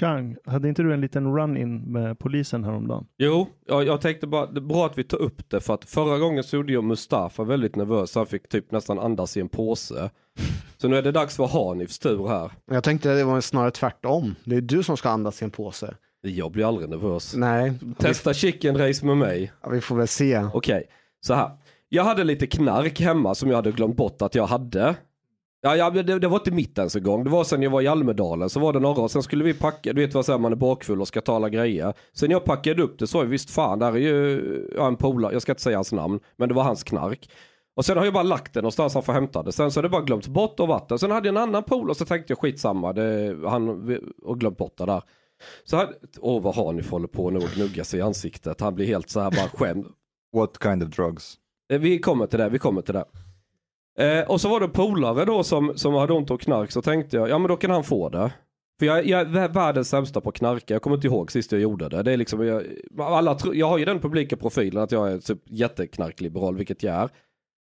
Chang, hade inte du en liten run-in med polisen häromdagen? Jo, jag, jag tänkte bara, det är bra att vi tar upp det för att förra gången så gjorde jag Mustafa väldigt nervös. Han fick typ nästan andas i en påse. Så nu är det dags för Hanifs tur här. Jag tänkte att det var snarare tvärtom. Det är du som ska andas i en påse. Jag blir aldrig nervös. Nej, Testa chicken race med mig. ja, vi får väl se. Okej, så här. Jag hade lite knark hemma som jag hade glömt bort att jag hade. Ja, ja det, det var inte mitt ens en gång. Det var sen jag var i Almedalen så var det några och sen skulle vi packa, du vet vad säger man är bakfull och ska ta alla grejer. Sen jag packade upp det så visst fan där är ju ja, en polare, jag ska inte säga hans namn, men det var hans knark. Och sen har jag bara lagt det någonstans han får hämta det. Sen så har det bara glömts bort och vatten. Sen hade jag en annan polare så tänkte jag skitsamma, det, han och glömt bort det där. Så här, åh vad har ni för håller på nu och gnugga sig i ansiktet. Han blir helt så här bara skämd. What kind of drugs? Eh, Vi kommer till det, vi kommer till det. Eh, och så var det polare då som, som hade ont av knark så tänkte jag, ja men då kan han få det. För jag, jag är världens sämsta på att knarka, jag kommer inte ihåg sist jag gjorde det. det är liksom, jag, alla, tro- jag har ju den publika profilen att jag är typ jätteknarkliberal, vilket jag är.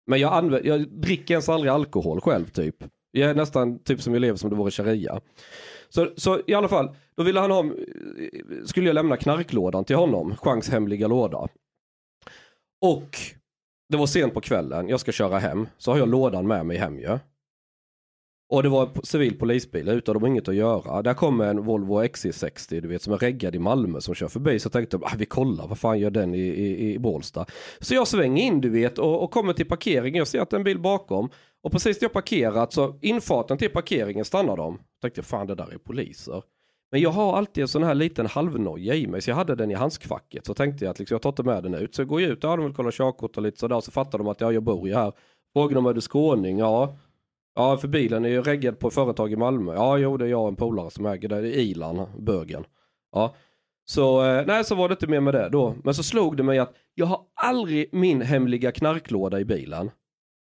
Men jag, använder, jag dricker ens aldrig alkohol själv typ. Jag är nästan typ som jag lever som det vore sharia. Så, så i alla fall, då ville han ha, eh, skulle jag lämna knarklådan till honom, Chans hemliga låda. Och det var sent på kvällen, jag ska köra hem. Så har jag lådan med mig hem ju. Och det var en civil polisbil ute och de har inget att göra. Där kommer en Volvo XC60 du vet som är reggad i Malmö som kör förbi. Så jag tänkte ah, vi kollar vad fan gör den i, i, i Bålsta. Så jag svänger in du vet och, och kommer till parkeringen. Jag ser att det är en bil bakom. Och precis när jag parkerat så infarten till parkeringen stannar de. Jag tänkte fan det där är poliser. Men jag har alltid en sån här liten halvnoja i mig så jag hade den i handskfacket. Så tänkte jag att liksom, jag tar inte med den ut. Så går jag ut, ja de vill kolla körkort och lite sådär. Så fattar de att ja, jag bor ju här. Frågar de är du skåning? Ja. Ja för bilen är ju reggad på företag i Malmö. Ja jo det är jag och en polare som äger det. Det är Ilan, bögen. Ja. Så eh, nej så var det inte mer med det då. Men så slog det mig att jag har aldrig min hemliga knarklåda i bilen.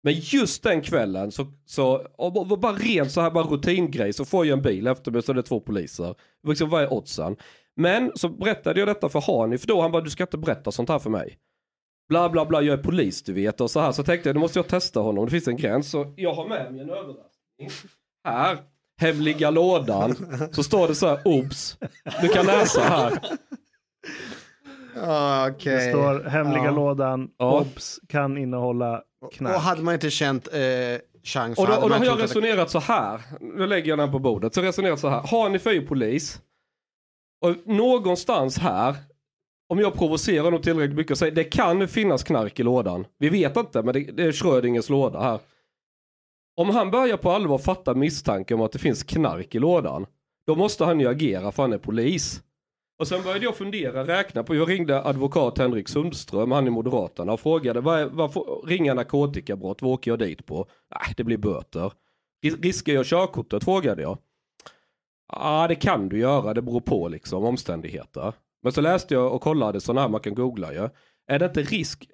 Men just den kvällen så, så och bara- rent så här bara rutingrej så får jag en bil efter mig så är det två poliser. Liksom, vad är oddsen? Men så berättade jag detta för Hanif då, han bara du ska inte berätta sånt här för mig. Bla bla bla, jag är polis du vet och så här så tänkte jag nu måste jag testa honom, det finns en gräns så jag har med mig en överraskning. Här, hemliga lådan, så står det så här obs. Du kan läsa här. Ah, Okej. Det står hemliga Ja. lådan, Ja. obs, kan innehålla knark. Och hade man inte känt eh, chans Och då, och då har jag trott att resonerat så här. Nu lägger jag den på bordet. Så resonerat så här. Har ni för polis? Och någonstans här. Om jag provocerar honom tillräckligt mycket och säger det kan finnas knark i lådan. Vi vet inte men det, det är Schrödingers låda här. Om han börjar på allvar fatta misstanke om att det finns knark i lådan. Då måste han ju agera för han är polis. Och sen började jag fundera, räkna på, jag ringde advokat Henrik Sundström, han i Moderaterna och frågade vad, är, vad får, ringa narkotikabrott, vad åker jag dit på? Nej, det blir böter. Riskar jag körkortet frågade jag. Ja, det kan du göra, det beror på liksom omständigheter. Men så läste jag och kollade sådana här man kan googla ju. Är det inte risk,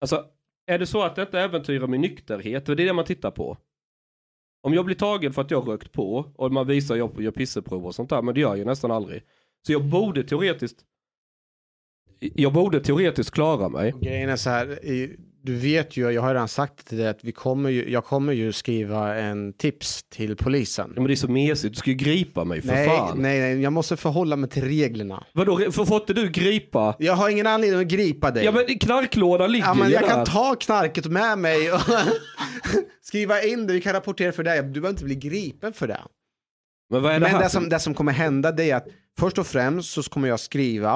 alltså är det så att detta äventyrar min nykterhet? Det är det man tittar på. Om jag blir tagen för att jag rökt på och man visar jag gör pisseprov och sånt där, men det gör jag nästan aldrig. Så jag borde teoretiskt jag borde teoretiskt klara mig. Grejen är så här, du vet ju, jag har redan sagt till dig att vi kommer ju, jag kommer ju skriva en tips till polisen. Ja, men det är så mesigt, du ska ju gripa mig för Nej, fan. nej, nej, jag måste förhålla mig till reglerna. Vadå, för får inte du gripa? Jag har ingen anledning att gripa dig. Ja men knarklådan ligger Ja, men jag där. kan ta knarket med mig och skriva in det, vi kan rapportera för dig. Du behöver inte bli gripen för det. Men vad är det Men här det för- som, det som kommer hända det är att först och främst så kommer jag skriva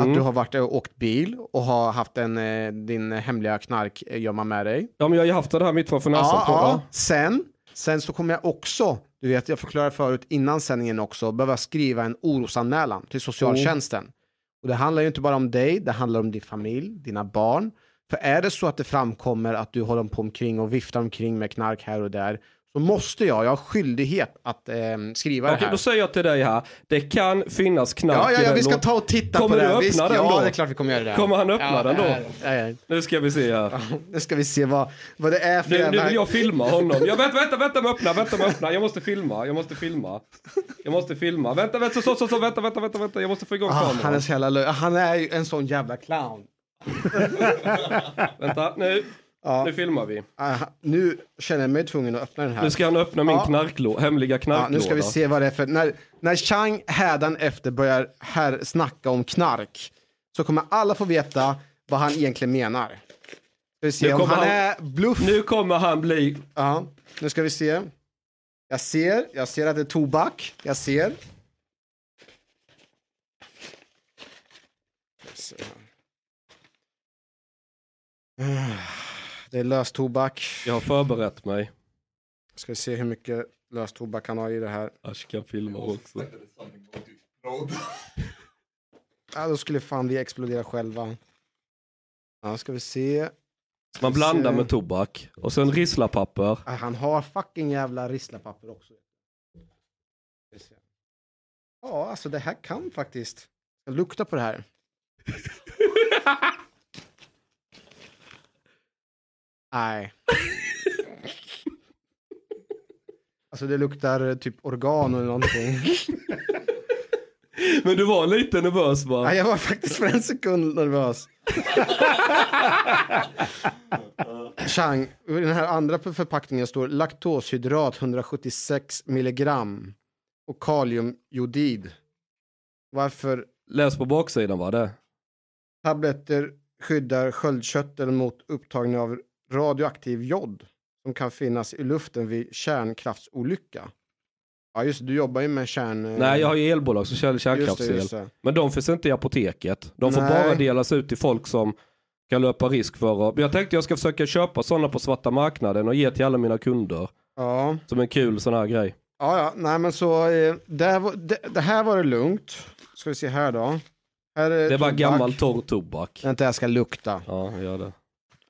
att Mm. du har varit och åkt bil och har haft en, eh, din hemliga knarkgömma med dig. Ja men jag har ju haft det här mitt framför näsan Ja, på. ja. Sen, sen så kommer jag också, du vet jag förklarade förut innan sändningen också, behöva skriva en orosanmälan till socialtjänsten. Och det handlar ju inte bara om dig, det handlar om din familj, dina barn. För är det så att det framkommer att du håller på omkring och viftar omkring med knark här och där, så måste jag, jag har skyldighet att eh, skriva Okej det här. då säger jag till dig här, det kan finnas knark Ja, ja, ja, den vi ska ta och titta Kommer på du det. öppna Visst, den ja, då? det är klart vi kommer göra det. Kommer han öppna ja, den då? Ja, ja, ja. Nu ska vi se här. Nu ska vi se vad, vad det är för Nu, nu jävla- vill jag filma honom. Ja, vänta, vänta, vänta med öppna, vänta med öppna. Jag måste filma, jag måste filma. Jag måste filma. Vänta, vänta, så, så, så, vänta, vänta, vänta, vänta. Jag måste få igång Ah, han är kameran. så jävla lö- Han är ju en sån jävla clown. Vänta, nu. Ja. Nu filmar vi. Ah, nu känner jag mig tvungen att öppna den här. Nu ska han öppna min Ja. knarklå, hemliga Ja, knarklåda. nu ska vi se vad det är för... När, när Chang hädan efter börjar här snacka om knark så kommer alla få veta vad han egentligen menar. Ska vi se Nu om kommer han han- är bluff. Nu kommer han bli... Ja, nu ska vi se. Jag ser, jag ser att det är tobak. Jag ser. Jag ser Det är löstobak. Jag har förberett mig. Ska vi se hur mycket löstobak han har i det här. Ashkan filmar också. Ja, då skulle fan vi explodera själva. Ja, ska vi se. Man blandar se. med tobak. Och sen risslapapper. Ah, han har fucking jävla risslapapper också. Ska vi. Ja, alltså det här kan faktiskt. Jag luktar på det här. Nej. Alltså det luktar eh, typ organ eller någonting. Men du var lite nervös va? Nej, jag var faktiskt för en sekund nervös. Chang, i den här andra förpackningen står laktoshydrat 176 milligram och kaliumjodid. Varför Läs på baksidan var det. tabletter skyddar sköldkörteln mot upptagning av radioaktiv jod som kan finnas i luften vid kärnkraftsolycka. Ja just du jobbar ju med kärn... eh, Nej jag har ju elbolag som kör kärnkraftsel. Men de finns inte i apoteket. De får Nej. bara delas ut till folk som kan löpa risk för att... Men jag tänkte jag ska försöka köpa sådana på svarta marknaden och ge till alla mina kunder. Ja. Som en kul sån här grej. Ja, ja, nej men så eh, där, det, det här var det lugnt. Ska vi se här då. Här är Det var tobak. gammal torr tobak. Vänta, jag ska lukta. Ja, gör det.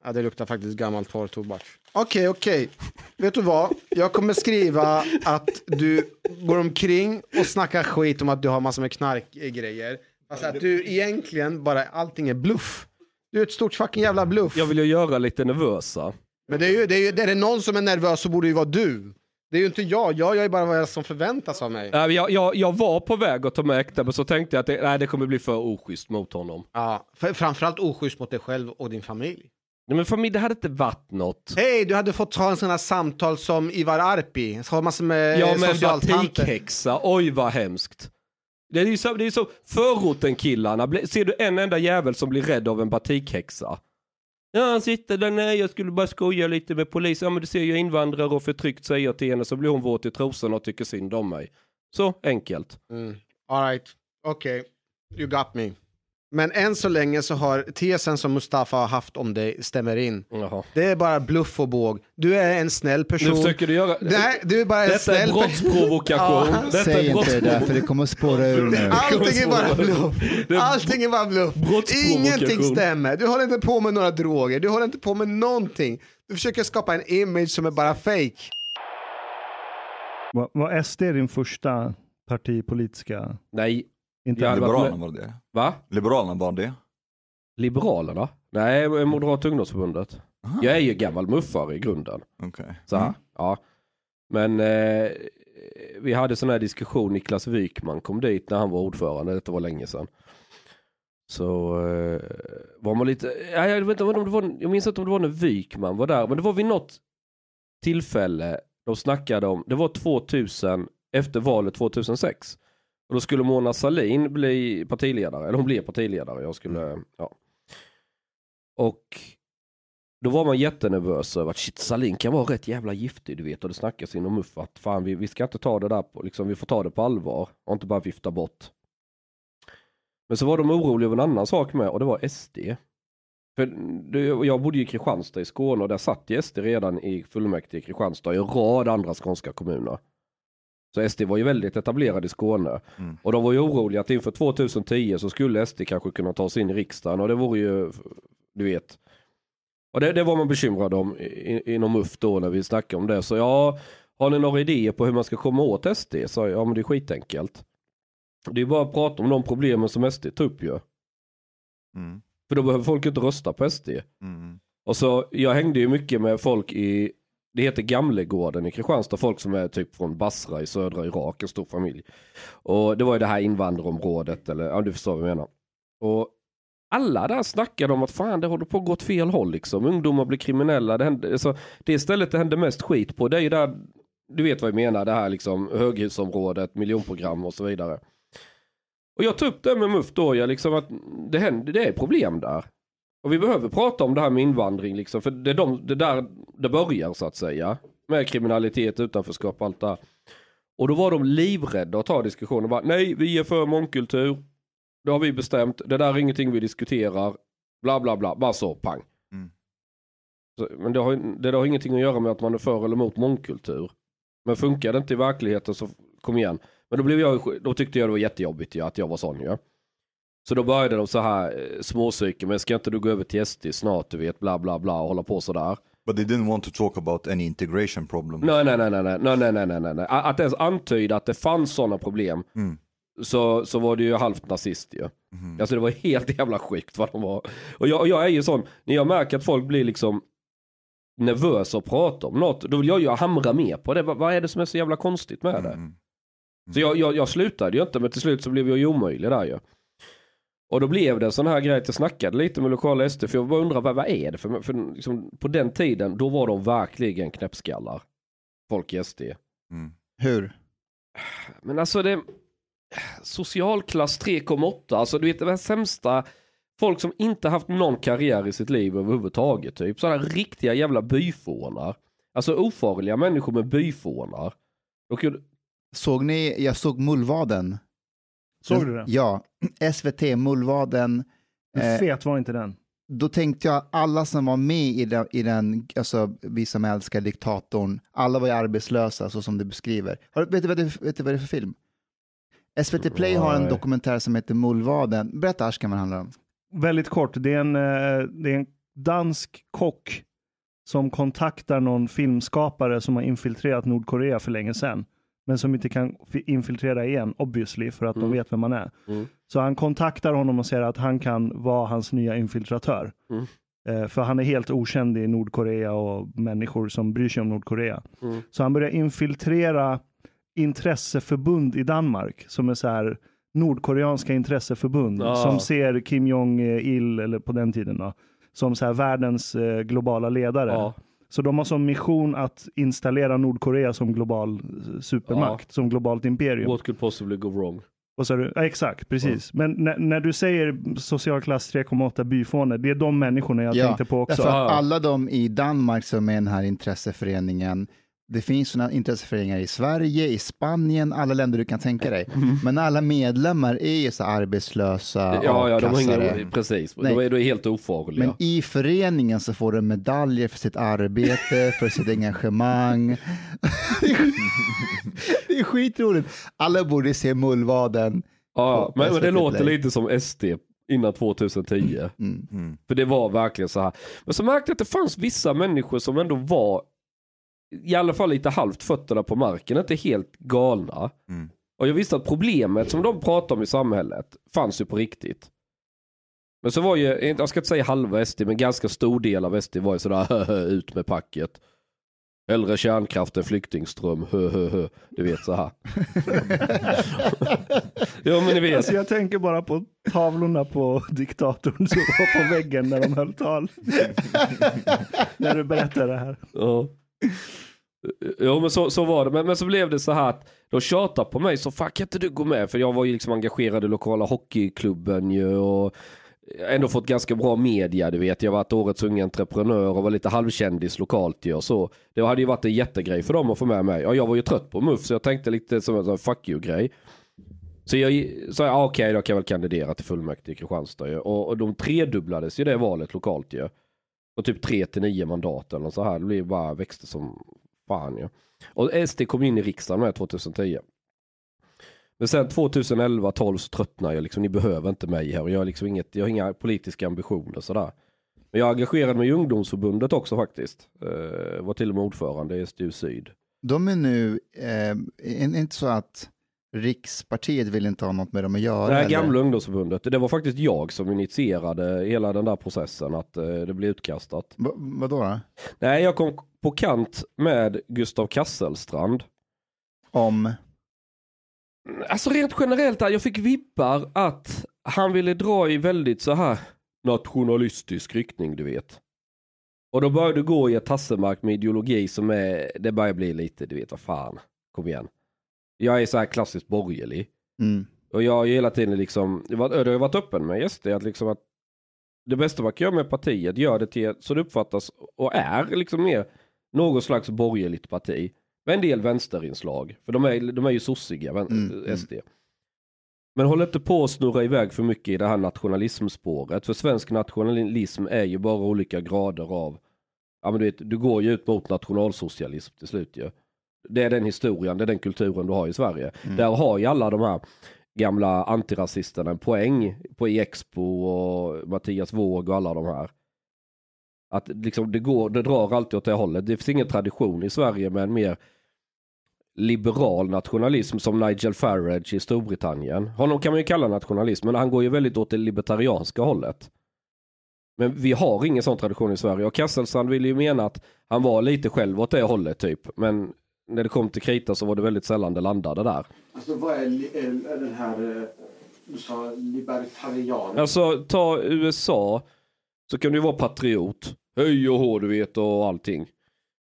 Ja, det luktar faktiskt gammal torr tobak. Okej, okej. Vet du vad? Jag kommer skriva att du går omkring och snackar skit om att du har massor med knarkgrejer. Alltså att du egentligen bara, allting är bluff. Du är ett stort fucking jävla bluff. Jag vill ju göra lite nervösa. Men det är ju, det är ju, är det någon som är nervös så borde det ju vara du. Det är ju inte jag, jag gör ju bara vad som förväntas av mig. Jag, jag, jag var på väg att ta med äkta men så tänkte jag att det, nej, det kommer bli för oschysst mot honom. Ja, för, framförallt oschysst mot dig själv och din familj. Nej, men familj, det hade inte varit något. Hej, du hade fått ta en sån här samtal som Ivar Arpi. Så har massor med Ja men batikhäxa, oj vad hemskt. Det är ju så, det är så förorten killarna, Bli- ser du en enda jävel som blir rädd av en batikhäxa? Ja han sitter där, nej jag skulle bara skoja lite med polisen. Ja men du ser ju invandrare och förtryckt säger jag till henne så blir hon våt i trosorna och tycker synd om mig. Så enkelt. Mm. All right, okej. You got me. Men än så länge så har tesen som Mustafa har haft om dig stämmer in. Jaha. Det är bara bluff och båg. Du är en snäll Nu person. försöker du göra... Nej, du är bara en Detta är snäll person. brottsprovokation. Ja. Detta Säg är inte det där för det kommer att spåra ur nu. Allting är bara bluff. Är Allting är bara bluff. Ingenting stämmer. Du håller inte på med några droger. Du håller inte på med någonting. Du försöker skapa en image som är bara fake. Var SD din första partipolitiska? Nej, Inte Liberalerna var det. va? Liberalerna var det. Liberalerna? Nej, Moderata ungdomsförbundet. Aha. Jag är ju gammal muffare i grunden. Så här. Mm. Ja. Men eh, vi hade sån här diskussion, Niklas Wykman kom dit när han var ordförande, detta var länge sedan. Så eh, var man lite, ja, jag, vet inte om det var, jag minns inte om det var när Wykman var där, men det var vid något tillfälle de snackade om, det var 2000, efter valet 2006. Och då skulle Mona Sahlin bli partiledare, eller hon blev partiledare, jag skulle, ja. Och då var man jättenervös över att shit, Salin kan vara rätt jävla giftig du vet och det snackas inom MUF att fan vi, vi ska inte ta det där på, liksom vi får ta det på allvar och inte bara vifta bort. Men så var de oroliga över en annan sak med och det var SD. För det, jag bodde ju i Kristianstad i Skåne och där satt ju SD redan i fullmäktige i Kristianstad och i en rad andra skånska kommuner. Så SD var ju väldigt etablerad i Skåne. Mm. Och de var ju oroliga att inför 2010 så skulle SD kanske kunna ta sig in i riksdagen och det vore ju, du vet, och det, det var man bekymrad om inom MUF då när vi snackade om det. Så ja, har ni några idéer på hur man ska komma åt SD? Så ja, men det är skitenkelt. Det är bara att prata om de problemen som SD tar upp ju. Mm. För då behöver folk inte rösta på SD. Mm. Och så, jag hängde ju mycket med folk i, det heter Gamlegården i Kristianstad, folk som är typ från Basra i södra Irak, en stor familj. Och det var ju det här invandrarområdet, eller ja du förstår vad jag menar. Och alla där snackade om att fan det håller på att gå åt fel håll liksom. Ungdomar blir kriminella. Det, händer, alltså, det stället det händer mest skit på det är ju där, du vet vad jag menar, det här liksom höghusområdet, miljonprogram och så vidare. Och jag tog upp det med MUF då, jag liksom att det, händer, det är problem där. Och vi behöver prata om det här med invandring liksom, för det är de, det där det börjar så att säga. Med kriminalitet, utanförskap och allt det här. Och då var de livrädda att ta diskussionen. Bara, Nej, vi är för mångkultur. Det har vi bestämt. Det där är ingenting vi diskuterar. Bla bla bla. Bara så, pang. Mm. Så, men det har, det har ingenting att göra med att man är för eller emot mångkultur. Men funkar det inte i verkligheten så kom igen. Men då, blev jag, då tyckte jag det var jättejobbigt ja, att jag var sån ja. Så då började de så här eh, småpsyken. Men ska inte du gå över till SD snart du vet bla bla bla och hålla på sådär. But they didn't want to talk about any integration problems. Nej, nej, nej, nej, nej, nej, nej, nej, nej. Att ens antyda att det fanns sådana problem. Mm. Så, så var det ju halvt nazist ju. Mhm. Alltså det var helt jävla sjukt vad de var. Och jag, och jag är ju sån, när jag märker att folk blir liksom nervösa och prata om något, då vill jag ju hamra med på det. Vad, vad är det som är så jävla konstigt med det? Mm. Så jag, jag, jag slutade ju inte, men till slut så blev jag ju omöjlig där ju. Och då blev det en sån här grej att jag snackade lite med lokala SD, för jag bara undrar vad, vad är det för, för liksom, på den tiden, då var de verkligen knäppskallar. Folk i SD. Mm. Hur? Men alltså det, socialklass 3,8, alltså du vet det var sämsta, folk som inte haft någon karriär i sitt liv överhuvudtaget typ. Sådana riktiga jävla byfånar. Alltså ofarliga människor med byfånar. Kunde, Såg ni, jag såg Mullvaden. Såg du det? Ja, SVT Mullvaden. Hur Eh, fet var inte den? då tänkte jag alla som var med i den, i den alltså vi som älskar diktatorn, alla var ju arbetslösa så som det beskriver. Har, vet, du vad det, vet du vad det är för film? SVT Play har en dokumentär som heter Mullvaden. Berätta Ashkan vad det handlar om. Väldigt kort, det är en, eh, det är en dansk kock som kontaktar någon filmskapare som har infiltrerat Nordkorea för länge sedan. Men som inte kan fi- infiltrera igen, obviously, för att Mm. de vet vem man är. Mm. Så han kontaktar honom och säger att han kan vara hans nya infiltratör. Mm. Eh, För han är helt okänd i Nordkorea och människor som bryr sig om Nordkorea. Mm. Så han börjar infiltrera intresseförbund i Danmark som är så här nordkoreanska intresseförbund Ja. som ser Kim Jong-Il, eller på den tiden då, som så här världens eh, globala ledare. ja, Så de har som mission att installera Nordkorea som global eh, supermakt, som globalt imperium. what could possibly go wrong? Och så är det, ja, exakt, precis. Men när, när du säger socialklass 3,8 byfåne, det är de människorna jag Ja, tänkte på också. Därför Ja. alla de i Danmark som är i den här intresseföreningen, det finns sådana intresseföreningar i Sverige, i Spanien, alla länder du kan tänka dig. Men alla medlemmar är ju så arbetslösa, Ja, ja, de har inga, precis. Nej. De är, de är helt ofarliga. Men i föreningen så får de medaljer för sitt arbete, för sitt engagemang. det är skitroligt. Alla borde se mullvaden. ja, men, men det låter Play. lite som SD innan 2010. Mm. Mm. För det var verkligen så här. Men så märkte jag att det fanns vissa människor som ändå var i alla fall lite halvt fötterna på marken, inte helt galna. Mm. Och jag visste att problemet som de pratar om i samhället fanns ju på riktigt. Men så var ju, jag ska inte säga halva SD, men ganska stor del av SD var ju sådär ut med packet. Hellre kärnkraft än flyktingström, hö, hö, hö. Du vet så här. ja men ni vet. Alltså jag tänker bara på tavlorna på diktatorn som var på väggen när de höll tal. när du berättar det här. Ja. Jo men så, så var det, men, men så blev det så här att de tjatade på mig, så fan kan inte du gå med? För jag var ju liksom engagerad i lokala hockeyklubben ju och ändå fått ganska bra media, du vet. Jag var varit årets unga entreprenör och var lite halvkändis lokalt ju och så. Det hade ju varit en jättegrej för dem att få med mig. Ja, jag var ju trött på MUF så jag tänkte lite som en fuck you-grej. Så jag sa, ja, ah, okej då kan jag väl kandidera till fullmäktige i Kristianstad ju. Och, och de tredubblades ju det valet lokalt ju. Och typ 3 till 9 mandat eller så här. Det blev bara växte som fan ju. Och SD kom in i riksdagen med 2010. Men sen 2011-12 så tröttnade jag liksom. Ni behöver inte mig här. Och jag, har liksom inget, jag har inga politiska ambitioner sådär. Men jag engagerade mig i ungdomsförbundet också faktiskt. Eh, var till och med ordförande i SDU Syd. De är nu, eh, är det inte så att Rikspartiet vill inte ha något med dem att göra? Det här eller? gamla ungdomsförbundet. Det var faktiskt jag som initierade hela den där processen att eh, det blev utkastat. Va, vadå då? Nej, jag kom på kant med Gustav Kasselstrand. Om? Alltså rent generellt, jag fick vibbar att han ville dra i väldigt så här nationalistisk riktning du vet. Och då börjar du gå i ett tassemark med ideologi som är, det börjar bli lite, du vet vad fan, kom igen. Jag är så här klassiskt borgerlig. Mm. Och jag har ju hela tiden liksom, det har jag varit öppen med just det, att liksom att det bästa man kan göra med partiet, gör det till så det uppfattas och är liksom mer något slags borgerligt parti. Med en del vänsterinslag, för de är, de är ju sossiga, Mm, mm. SD. Men håll inte på att snurra iväg för mycket i det här nationalismspåret. För svensk nationalism är ju bara olika grader av, ja men du vet, du går ju ut mot nationalsocialism till slut ju. Det är den historien, det är den kulturen du har i Sverige. Mm. Där har ju alla de här gamla antirasisterna en poäng på Expo och Mattias Våg och alla de här. Att liksom det går, det drar alltid åt det hållet. Det finns ingen tradition i Sverige med en mer liberal nationalism som Nigel Farage i Storbritannien. Honom kan man ju kalla nationalism, men han går ju väldigt åt det libertarianska hållet. Men vi har ingen sån tradition i Sverige och Kasselstrand ville ju mena att han var lite själv åt det hållet typ. Men när det kom till krita så var det väldigt sällan det landade där. Alltså vad är, är, den här, eh, du sa libertarian? Alltså ta USA så kan du vara patriot. Höj och hå du vet och allting.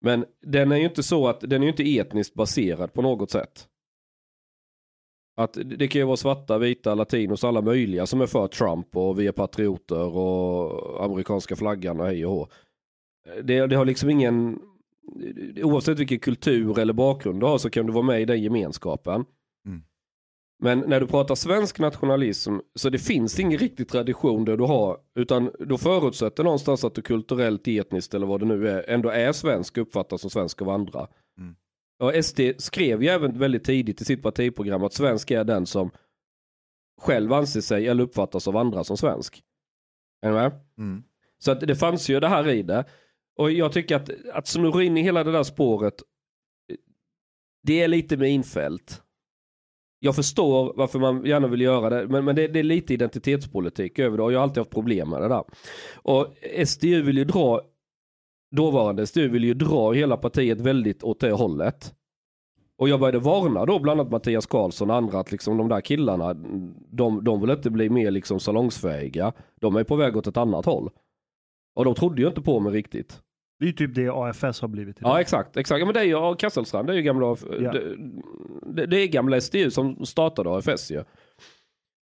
Men den är ju inte så att den är ju inte etniskt baserad på något sätt. Att det kan ju vara svarta, vita, latinos, alla möjliga som är för Trump och vi är patrioter och amerikanska flaggan och hej och hå. Det, det har liksom ingen, oavsett vilken kultur eller bakgrund du har så kan du vara med i den gemenskapen. Mm. Men när du pratar svensk nationalism så det finns ingen riktig tradition där du har, utan då förutsätter någonstans att du kulturellt, etniskt eller vad det nu är, ändå är svensk, uppfattas som svensk av andra. Mm. Och SD skrev ju även väldigt tidigt i sitt partiprogram att svensk är den som själv anser sig eller uppfattas av andra som svensk. Är ni med? Mm. Så att det fanns ju det här i det. Och jag tycker att, att snurra in i hela det där spåret, det är lite minfält. Jag förstår varför man gärna vill göra det, men, men det, det är lite identitetspolitik över det och jag har alltid haft problem med det där. Och SDU vill ju dra, dåvarande SDU vill ju dra hela partiet väldigt åt det hållet. Och jag började varna då bland annat Mattias Karlsson och andra att liksom de där killarna, de, de vill inte bli mer liksom salongsfähiga. De är på väg åt ett annat håll. Och de trodde ju inte på mig riktigt. Det är ju typ det AFS har blivit. idag. Ja exakt, exakt. Ja, men det är ju Kasselstrand, det är ju gamla, Ja. det, det, är gamla SDU som startade AFS ju.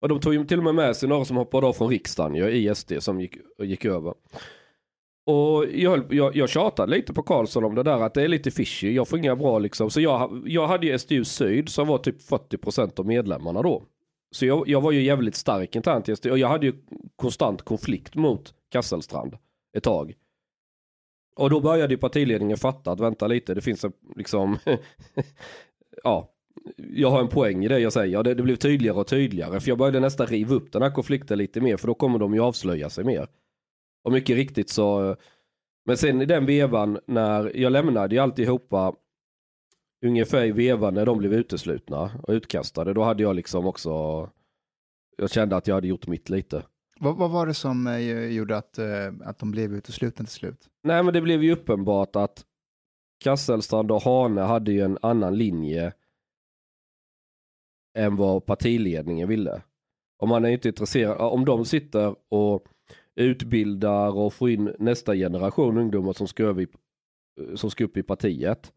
Och de tog ju till och med med sig några som hoppade av från riksdagen ju, i SD som gick, gick över. Och jag, jag, jag tjatade lite på Karlsson om det där att det är lite fishy, jag får inga bra liksom. Så jag, jag hade ju SDU Syd som var typ 40% av medlemmarna då. Så jag, jag var ju jävligt stark internt i SDU och jag hade ju konstant konflikt mot Kasselstrand ett tag. Och då började ju partiledningen fatta att vänta lite, det finns en liksom, ja, jag har en poäng i det jag säger. Det, det blev tydligare och tydligare, för jag började nästan riva upp den här konflikten lite mer, för då kommer de ju avslöja sig mer. Och mycket riktigt så, men sen i den vevan när jag lämnade ju alltihopa ungefär i vevan när de blev uteslutna och utkastade, då hade jag liksom också, jag kände att jag hade gjort mitt lite. Vad, vad var det som eh, gjorde att, eh, att de blev uteslutna till slut? Nej men det blev ju uppenbart att Kasselstrand och Hane hade ju en annan linje än vad partiledningen ville. Om man är inte intresserad, om de sitter och utbildar och får in nästa generation ungdomar som ska, i, som ska upp i partiet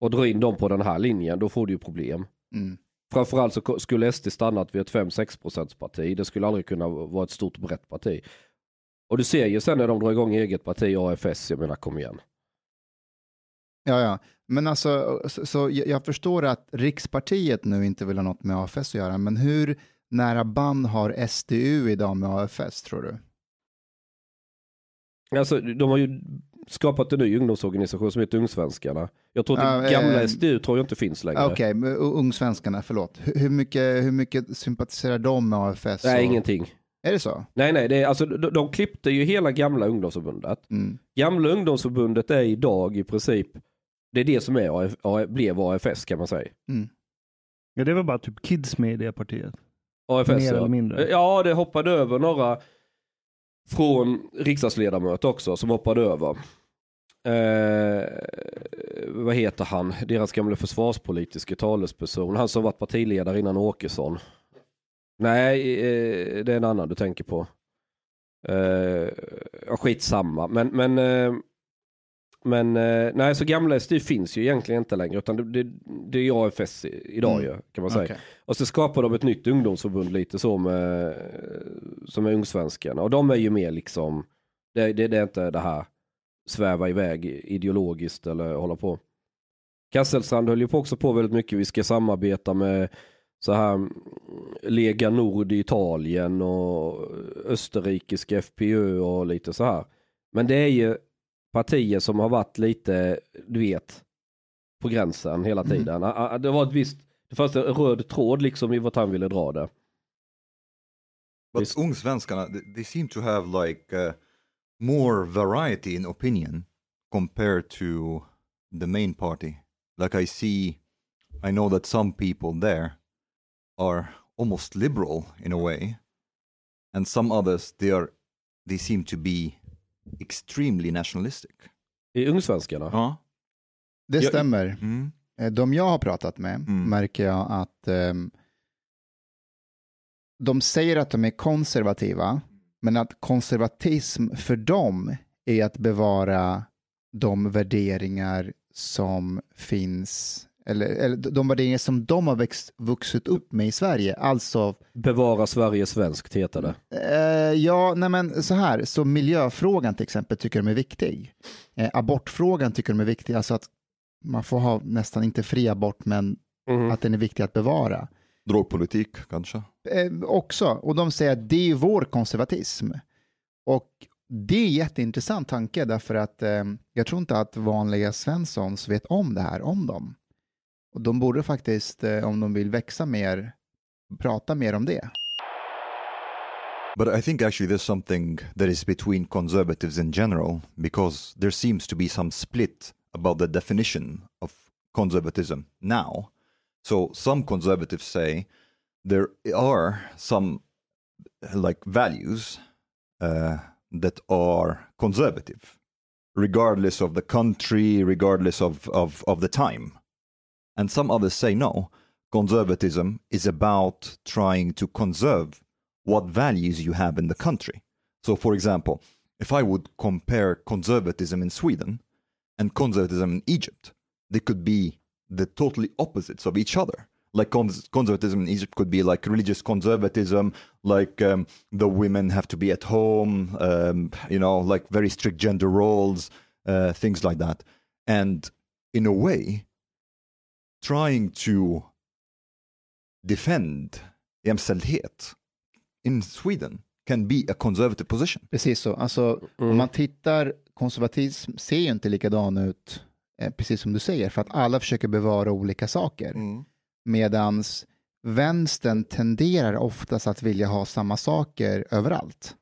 och drar in dem på den här linjen, då får du ju problem. Mm. Framförallt så skulle SD stannat vid ett 5-6 procents parti. Det skulle aldrig kunna vara ett stort brett parti. Och du ser ju sen när de drar igång eget parti, AFS, jag menar kom igen. Ja, ja. Men alltså, så, så jag jag förstår att Rikspartiet nu inte vill ha något med AFS att göra, men hur nära band har SDU idag med AFS, tror du? Alltså de har ju skapat en ny ungdomsorganisation som heter Ungsvenskarna. Jag tror att det gamla eh, SDU tror jag inte finns längre. Okej, U- Ungsvenskarna, förlåt. Hur, mycket, hur mycket sympatiserar de med AFS? Nej, och- ingenting. Är det så? Nej, nej, det är, alltså, de, de klippte ju hela gamla ungdomsförbundet. Mm. Gamla ungdomsförbundet är idag i princip, det är det som är AF, A- blev AFS kan man säga. Ja, det var bara typ kids med i det partiet. AFS Mer ja. eller mindre. Ja, det hoppade över några från riksdagsledamöter också som hoppade över. Eh, vad heter han? Deras gamla försvarspolitiska talesperson. Han som varit partiledare innan Åkesson. Nej, eh, det är en annan du tänker på. Eh, skitsamma, men, men, eh, men eh, nej, så gamla SDU finns ju egentligen inte längre, utan det, det, det är AFS idag Mm. ju, kan man säga. Okej. Och så skapar de ett nytt ungdomsförbund lite så med, som är Ungsvenskarna. Och de är ju mer liksom, det, det, det är inte det här sväva iväg ideologiskt eller hålla på. Kasselstrand höll ju på också på väldigt mycket, vi ska samarbeta med så här mm, Lega Nord i Italien och österrikiska FPÖ och lite så här. Men det är ju partier som har varit lite, du vet, på gränsen hela Mm. tiden. Ah, Det var ett visst, det fanns en röd tråd liksom i vart han ville dra det. But Visst. Ungsvenskarna, they seem to have like uh, more variety in opinion compared to the main party. Like I see, I know that some people there are almost liberal in a way, and some others they are, they seem to be extremely nationalistic. I Ungsvenskarna? Ja. Det Jag- stämmer. Mm. Eh, De jag har pratat med Mm. märker jag att ehm, de säger att de är konservativa, men att konservatism för dem är att bevara de värderingar som finns, eller, eller de värderingar som de har växt, vuxit upp med i Sverige. Alltså, Bevara Sverige svenskt heter det. eh, ja, nej men så här, så miljöfrågan till exempel tycker de är viktig. Eh, abortfrågan tycker de är viktig, alltså att man får ha nästan inte fri abort, men Mhm. att den är viktig att bevara. Drogpolitik kanske. Eh, också, och de säger att det är vår konservatism. Och det är en jätteintressant tanke därför att eh, jag tror inte att vanliga Svenssons vet om det här om dem. Och de borde faktiskt, eh, om de vill växa mer, prata mer om det. But I think actually there's something that is between conservatives in general because there seems to be some split about the definition of conservatism now. So some conservatives say there are some like values uh, that are conservative, regardless of the country, regardless of, of, of the time. And some others say no, conservatism is about trying to conserve what values you have in the country. So, for example, if I would compare conservatism in Sweden and conservatism in Egypt, they could be the totally opposites of each other. Like cons- conservatism in Egypt could be like religious conservatism, like um, the women have to be at home, um, you know, like very strict gender roles, uh, things like that. And in a way, trying to defend jämställdhet in Sweden can be a conservative position. Precis så, alltså om man tittar, konservatism ser ju inte likadan ut, eh, precis som du säger, för att alla försöker bevara olika saker. Medans vänstern tenderar oftast att vilja ha samma saker överallt.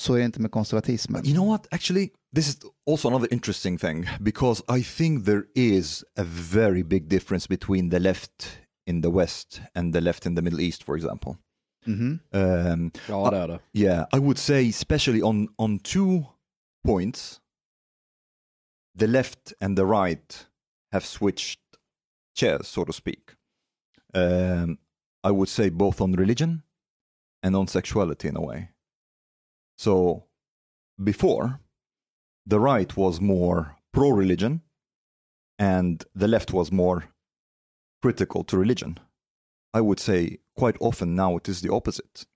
Så är det inte med konservatismen. You know what? Actually, this is also another interesting thing because I think there is a very big difference between the left in the West and the left in the Middle East, for example. Mhm. Um, Ja, det är det. Yeah, I would say especially on on two points, the left and the right have switched chairs, so to speak. Um, I would say both on religion and on sexuality in a way. So before, the right was more pro-religion, and the left was more critical to religion. I would say quite often now it is the opposite.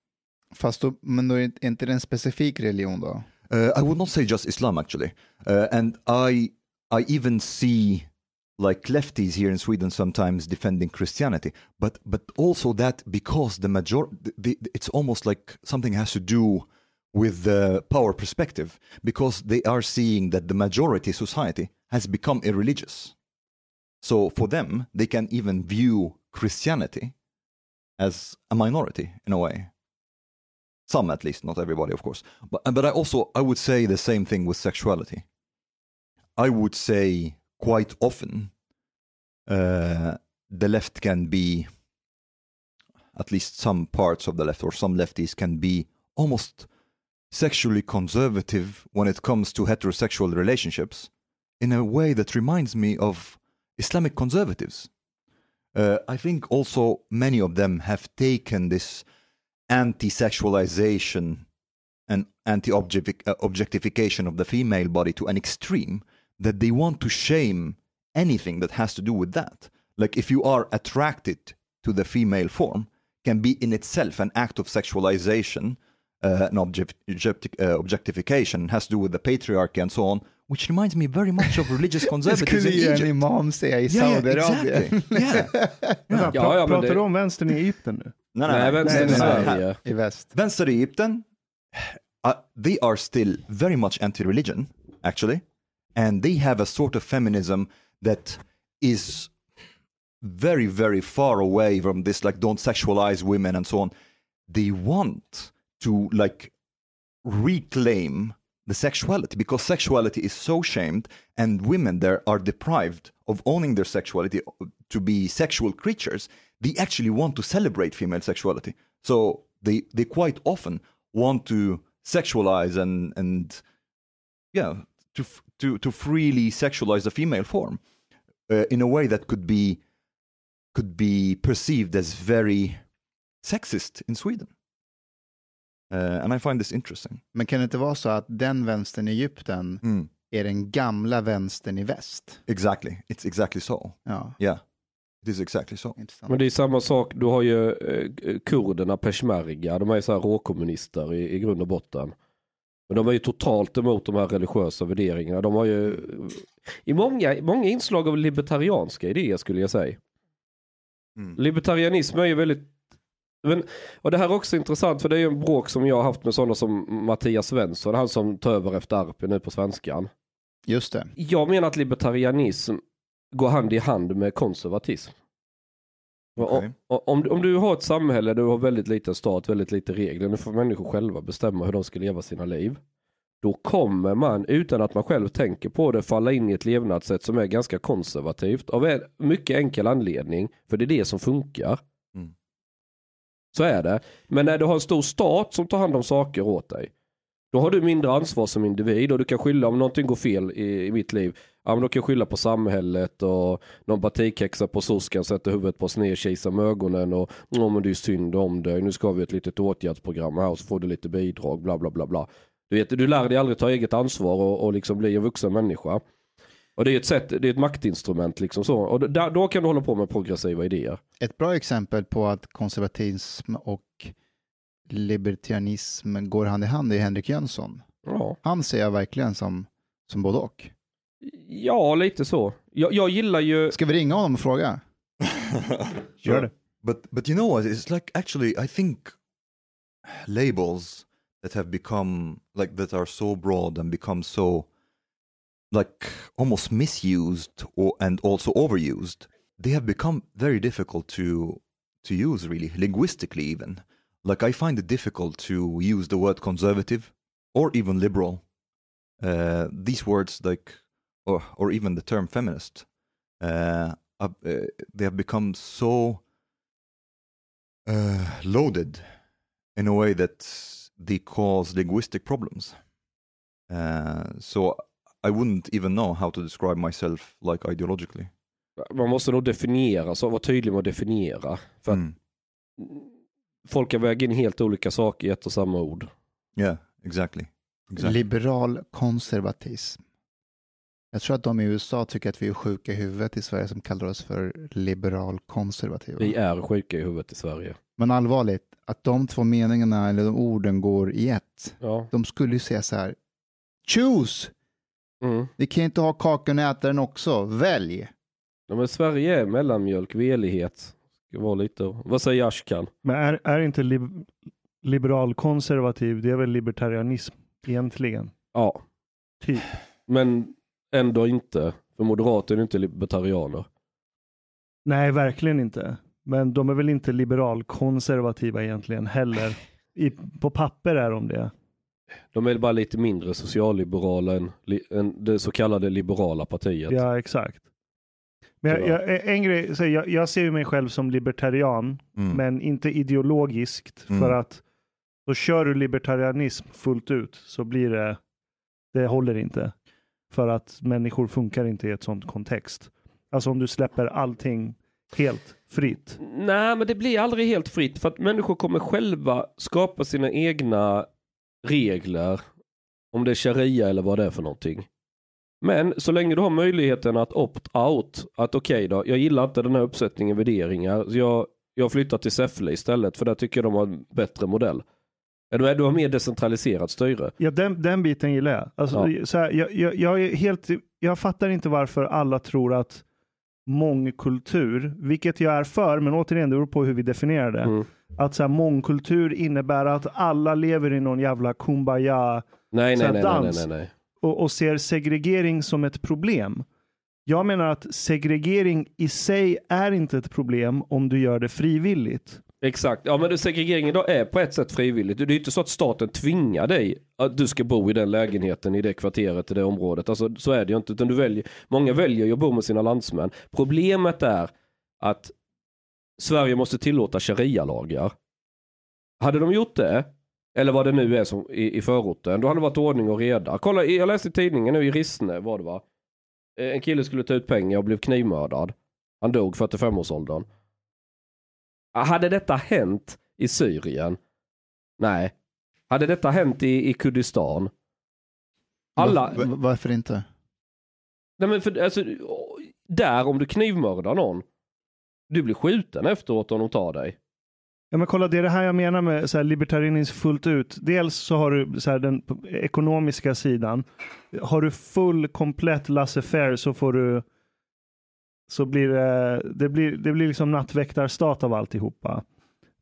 Fast då, men då är det inte en specifik religion då? Uh, I would not say just Islam actually, uh, and I I even see like lefties here in Sweden sometimes defending Christianity, but but also that because the major, the, the, it's almost like something has to do with the power perspective because they are seeing that the majority society has become irreligious. So for them, they can even view Christianity as a minority in a way. Some at least not everybody of course. But but i also i would say the same thing with sexuality. I would say quite often uh, the left can be at least some parts of the left or some lefties can be almost sexually conservative when it comes to heterosexual relationships in a way that reminds me of islamic conservatives uh, i think also many of them have taken this anti-sexualization and anti-objectification of the female body to an extreme that they want to shame anything that has to do with that. Like if you are attracted to the female form, can be in itself an act of sexualization, uh, an object, objecti- uh, objectification, has to do with the patriarchy and so on, which reminds me very much of religious Det conservatism skulle in ju en Egypt. imam säga i Yeah, yeah, Saudiarabien. exactly. Yeah. Men vad, Ja, pra- ja, men pratar det- du om vänstern i Egypten nu? No, no, Nej, no. vänstern i nej, nej. Sverige. I väst. Vänster i Egypten, uh, they are still very much anti-religion, actually, and they have a sort of feminism that is very, very far away from this, like don't sexualize women and so on. They want to like reclaim the sexuality because sexuality is so shamed, and women there are deprived of owning their sexuality to be sexual creatures. They actually want to celebrate female sexuality. So they they quite often want to sexualize and and yeah to to to freely sexualize the female form uh, in a way that could be could be perceived as very sexist in Sweden. Uh, and I find this interesting. Men kan det inte vara så att den vänstern i Egypten Mm, är den gamla vänstern i väst? exactly, it's exactly so. Ja, Yeah, it is exactly so. intressant. Men det är samma sak, du har ju eh, kurderna, peshmerga, de är ju så här råkommunister i, i grund och botten. Men de är ju totalt emot de här religiösa värderingarna. De har ju i många, många inslag av libertarianska idéer skulle jag säga. Mm. Libertarianism är ju väldigt men, och det här är också intressant för det är ju en bråk som jag har haft med sådana som Mattias Svensson, han som tar över efter Arpi nu på svenskan. Just det. Jag menar att libertarianism går hand i hand med konservatism. Okej. och- Om, om du har ett samhälle där du har väldigt liten stat, väldigt lite regler, nu får människor själva bestämma hur de ska leva sina liv. Då kommer man utan att man själv tänker på det falla in i ett levnadssätt som är ganska konservativt av en mycket enkel anledning. För det är det som funkar. Mm. Så är det. Men när du har en stor stat som tar hand om saker åt dig. Då har du mindre ansvar som individ och du kan skylla om någonting går fel i, i mitt liv. Ja men då kan jag skylla på samhället och någon partikexa på soskan sätter huvudet på sned, kisar med ögonen och ja men det är synd om dig, nu ska vi ett litet åtgärdsprogram här och så får du lite bidrag, bla bla bla bla. Du vet, du lär dig aldrig ta eget ansvar och, och liksom bli en vuxen människa. Och det är ett sätt, det är ett maktinstrument liksom så. Och där, då kan du hålla på med progressiva idéer. Ett bra exempel på att konservatism och libertarianism går hand i hand är Henrik Jönsson. Ja, Han ser jag verkligen som, som både och. ja lite så. Jag, jag gillar ju... Ska vi ringa honom och fråga? Gör det. But but you know what? It's like actually I think labels that have become like that are so broad and become so like almost misused or and also overused. They have become very difficult to to use really linguistically even. Like I find it difficult to use the word conservative or even liberal. Uh, these words like or or even the term feminist. Uh, uh, they have become so uh, loaded in a way that they cause linguistic problems. Uh, so I wouldn't even know how to describe myself like ideologically. Man måste nog definiera, så vara tydlig med att definiera. För att Mm. folk kan väga in helt olika saker i ett och samma ord. Yeah, exactly. Exactly. Liberal konservatism. Jag tror att de i USA tycker att vi är sjuka i huvudet i Sverige som kallar oss för liberal konservativa. Vi är sjuka i huvudet i Sverige. Men allvarligt, att de två meningarna eller de orden går i ett. Ja. De skulle ju säga så här. Choose! Mm. Vi kan inte ha kakan och äta den också. Välj! Ja, men Sverige är mellanmjölk, velighet. Ska vara lite... Vad säger Ashkan? Men är, är inte lib- liberal konservativ, det är väl libertarianism egentligen? Ja, Typ. men ändå inte. För moderater är inte libertarianer. Nej, verkligen inte. Men de är väl inte liberal konservativa egentligen heller. I, på papper är de det. De är bara lite mindre socialliberala än, än det så kallade liberala partiet. Ja, exakt. Men jag, jag, en grej, så jag, jag ser ju mig själv som libertarian, Mm. men inte ideologiskt. Mm. För att då kör du libertarianism fullt ut så blir det, det håller inte. För att människor funkar inte i ett sånt kontext. Alltså om du släpper allting helt fritt. Nej, men det blir aldrig helt fritt för att människor kommer själva skapa sina egna regler, om det är sharia eller vad det är för någonting. Men så länge du har möjligheten att opt-out, att okej då, jag gillar inte den här uppsättningen värderingar, så jag, jag flyttar till Säffle istället för där tycker jag de har en bättre modell. Du, har mer decentraliserat styre. Ja, den, den biten gillar jag. Alltså, så här, jag, jag, jag, helt, jag fattar inte varför alla tror att mångkultur, vilket jag är för, men återigen, det beror på hur vi definierar det. Mm. Att så här, mångkultur innebär att alla lever i någon jävla kumbaya Nej, Så nej, här nej, nej, nej, dans. nej, nej. och, och ser segregering som ett problem. Jag menar att segregering i sig är inte ett problem om du gör det frivilligt. Exakt, ja men segregeringen idag är på ett sätt frivilligt. Det är ju inte så att staten tvingar dig att du ska bo i den lägenheten, i det kvarteret, i det området. Alltså så är det ju inte, utan du väljer, många väljer ju att bo med sina landsmän. Problemet är att Sverige måste tillåta sharia-lagar. Hade de gjort det, eller vad det nu är som i, i förorten, då hade det varit ordning och reda. Kolla, jag läste i tidningen nu i Rissne, var det va? Eh, en kille skulle ta ut pengar och blev knivmördad. Han dog 45-årsåldern. Hade detta hänt i Syrien? Nej. Hade detta hänt i, i Kurdistan? Alla... Var, var- varför inte? Nej men för, alltså, där om du knivmördar någon, du blir skjuten efteråt om de tar dig. Ja, men kolla, det är det här jag menar med så här, libertarianism fullt ut. Dels så har du så här, den ekonomiska sidan. Har du full, komplett laissez-faire så får du så blir det, det blir, det blir liksom nattväktarstat av alltihopa.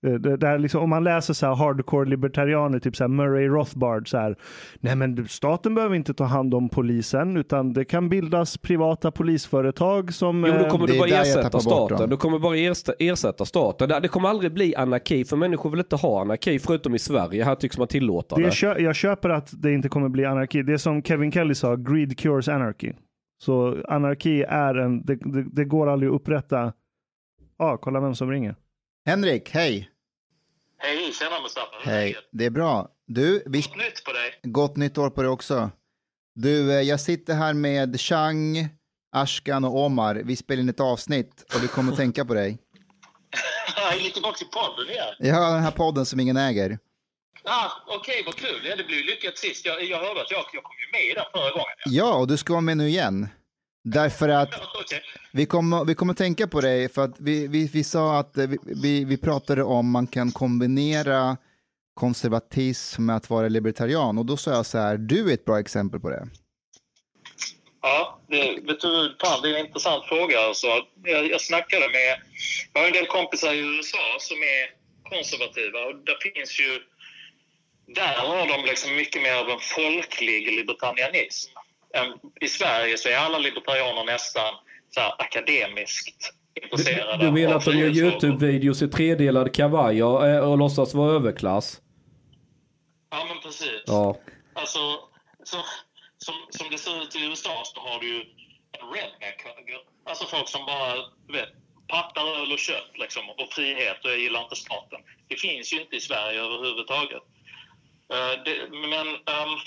Det, det, där liksom, om man läser så här hardcore libertarianer, typ så här Murray Rothbard, så här, nej men staten behöver inte ta hand om polisen, utan det kan bildas privata polisföretag som... Jo, då eh, kommer det du är bara ersätta staten. Du kommer bara ersätta, staten. Det, det kommer aldrig bli anarki, för människor vill inte ha anarki, förutom i Sverige. Här tycks man tillåta det. Det jag köper att det inte kommer bli anarki. Det är som Kevin Kelly sa, greed cures anarchy. Så anarki är en, det, det, det går aldrig att upprätta. Ja, kolla vem som ringer. Henrik, hej. Hej, tjena Mustafa. Hej, det är bra. Du, vi, Något nytt på dig? gott nytt år på dig också. Du, eh, jag sitter här med Chang, Ashkan och Omar. Vi spelar in ett avsnitt och vi kommer att tänka på dig. Jag är lite tillbaka till podden igen. Jag har den här podden som ingen äger. Ah, Okej, vad kul. Ja, det blev lyckat sist. Jag, jag hörde att jag, jag kom ju med den förra gången. Ja. Och du ska vara med nu igen. Därför att Okej. vi kommer, vi kommer tänka på dig, för att vi, vi, vi sa att eh, vi, vi, vi pratade om man kan kombinera konservatism med att vara libertarian. Och då sa jag så här, du är ett bra exempel på det. Ja, det, vet du, fan, det är en intressant fråga. Alltså. Jag, jag snackade med... Jag har en del kompisar i USA som är konservativa och där finns ju... Där har de liksom mycket mer av en folklig libertarianism. I Sverige så är alla libertarianer nästan så akademiskt intresserade. Du menar att de gör. YouTube-videos i tredelad kavaj och, eh, och låtsas vara överklass? Ja, men precis. Ja. Alltså, så, som, som det ser ut i USA så har du ju en redneck-höger. Alltså folk som bara, du vet, pattar öl och kött liksom, och frihet och jag gillar inte staten. Det finns ju inte i Sverige överhuvudtaget. Eh, det, men ehm,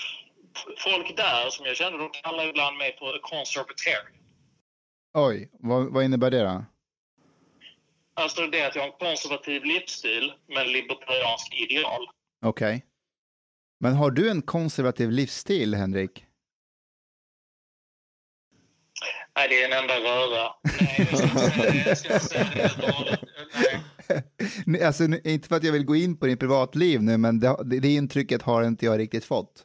folk där som jag känner, de kallar ibland mig för conservatarian. Oj, vad, vad innebär det då? Alltså det att jag har en konservativ livsstil men libertariansk ideal. Okej. Men har du en konservativ livsstil, Henrik? Nej, det är en enda röra. Nej, jag ska inte säga det. Jag ska inte säga det. Nej. Alltså, inte för att jag vill gå in på din privatliv nu, men det, det, intrycket har inte jag riktigt fått.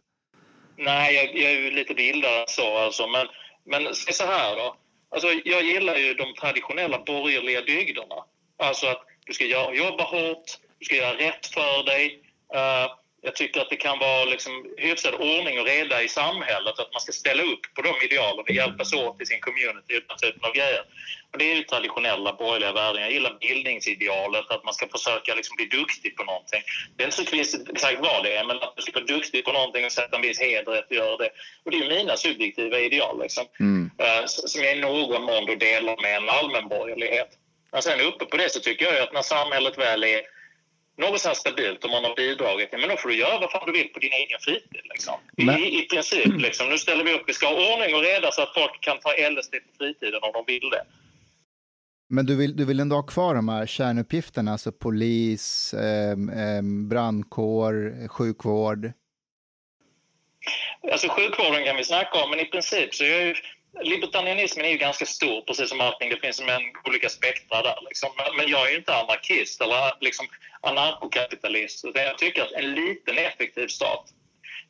Nej, jag, jag är ju lite vildare än så alltså. Men, men se så här då. Alltså, jag gillar ju de traditionella borgerliga dygderna. Alltså att du ska jobba hårt, du ska göra rätt för dig. Uh, jag tycker att det kan vara liksom hyfsad ordning och reda i samhället. Att man ska ställa upp på de idealen och hjälpas åt i sin community den typen av grejer. Och det är ju traditionella borgerliga värden. Jag gillar bildningsidealet, att man ska försöka liksom bli duktig på någonting. Det är inte så kvist- exakt vad det är, men att du ska vara duktig på någonting och sätta en viss heder i att göra det. Och det är mina subjektiva ideal, liksom. Mm. Eh, som jag i någon mån delar med en allmän borgerlighet. Men sen uppe på det så tycker jag att när samhället väl är här stabilt och man har bidragit, men då får du göra vad fan du vill på din egen fritid. Liksom. I, I princip, liksom. nu ställer vi upp, vi ska ha ordning och reda så att folk kan ta LSD på fritiden om de vill det. Men du vill, du vill ändå ha kvar de här kärnuppgifterna, alltså polis, eh, eh, brandkår, sjukvård. alltså sjukvården kan vi snacka om, men i princip så är ju libertarianismen är ju ganska stor, precis som allting. Det finns en olika spektra där. Liksom. Men, jag är ju inte anarkist eller liksom anarkokapitalist. Utan jag tycker att en liten effektiv stat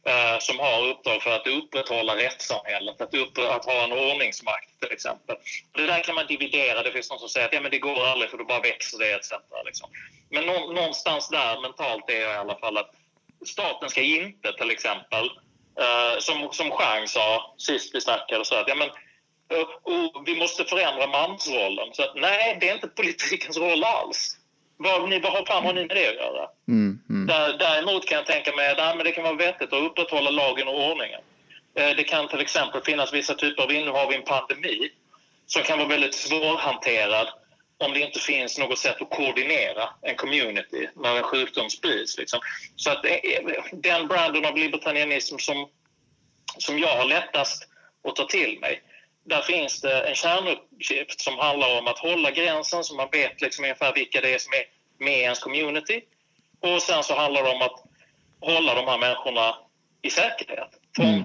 eh, som har uppdrag för att upprätthålla rättssamhället, att, upp, att ha en ordningsmakt till exempel. Det där kan man dividera. Det finns någon som säger att ja, men det går aldrig för då bara växer det etc. Liksom. Men nå, någonstans där mentalt är jag i alla fall att staten ska inte till exempel Uh, som, som Chang sa sist vi snackade, så att ja, men, uh, oh, vi måste förändra mansrollen. Så att, nej, det är inte politikens roll alls. Vad, ni, vad fan har ni med det att göra? Mm, mm. Där, däremot kan jag tänka mig att det kan vara vettigt att upprätthålla lagen och ordningen. Uh, det kan till exempel finnas vissa typer av, nu har vi en pandemi, som kan vara väldigt svårhanterad om det inte finns något sätt att koordinera en community när en sjukdom sprids. Liksom. Så att den branden av libertarianism som, som jag har lättast att ta till mig, där finns det en kärnuppgift som handlar om att hålla gränsen så man vet liksom ungefär vilka det är som är med i ens community. Och sen så handlar det om att hålla de här människorna i säkerhet från mm.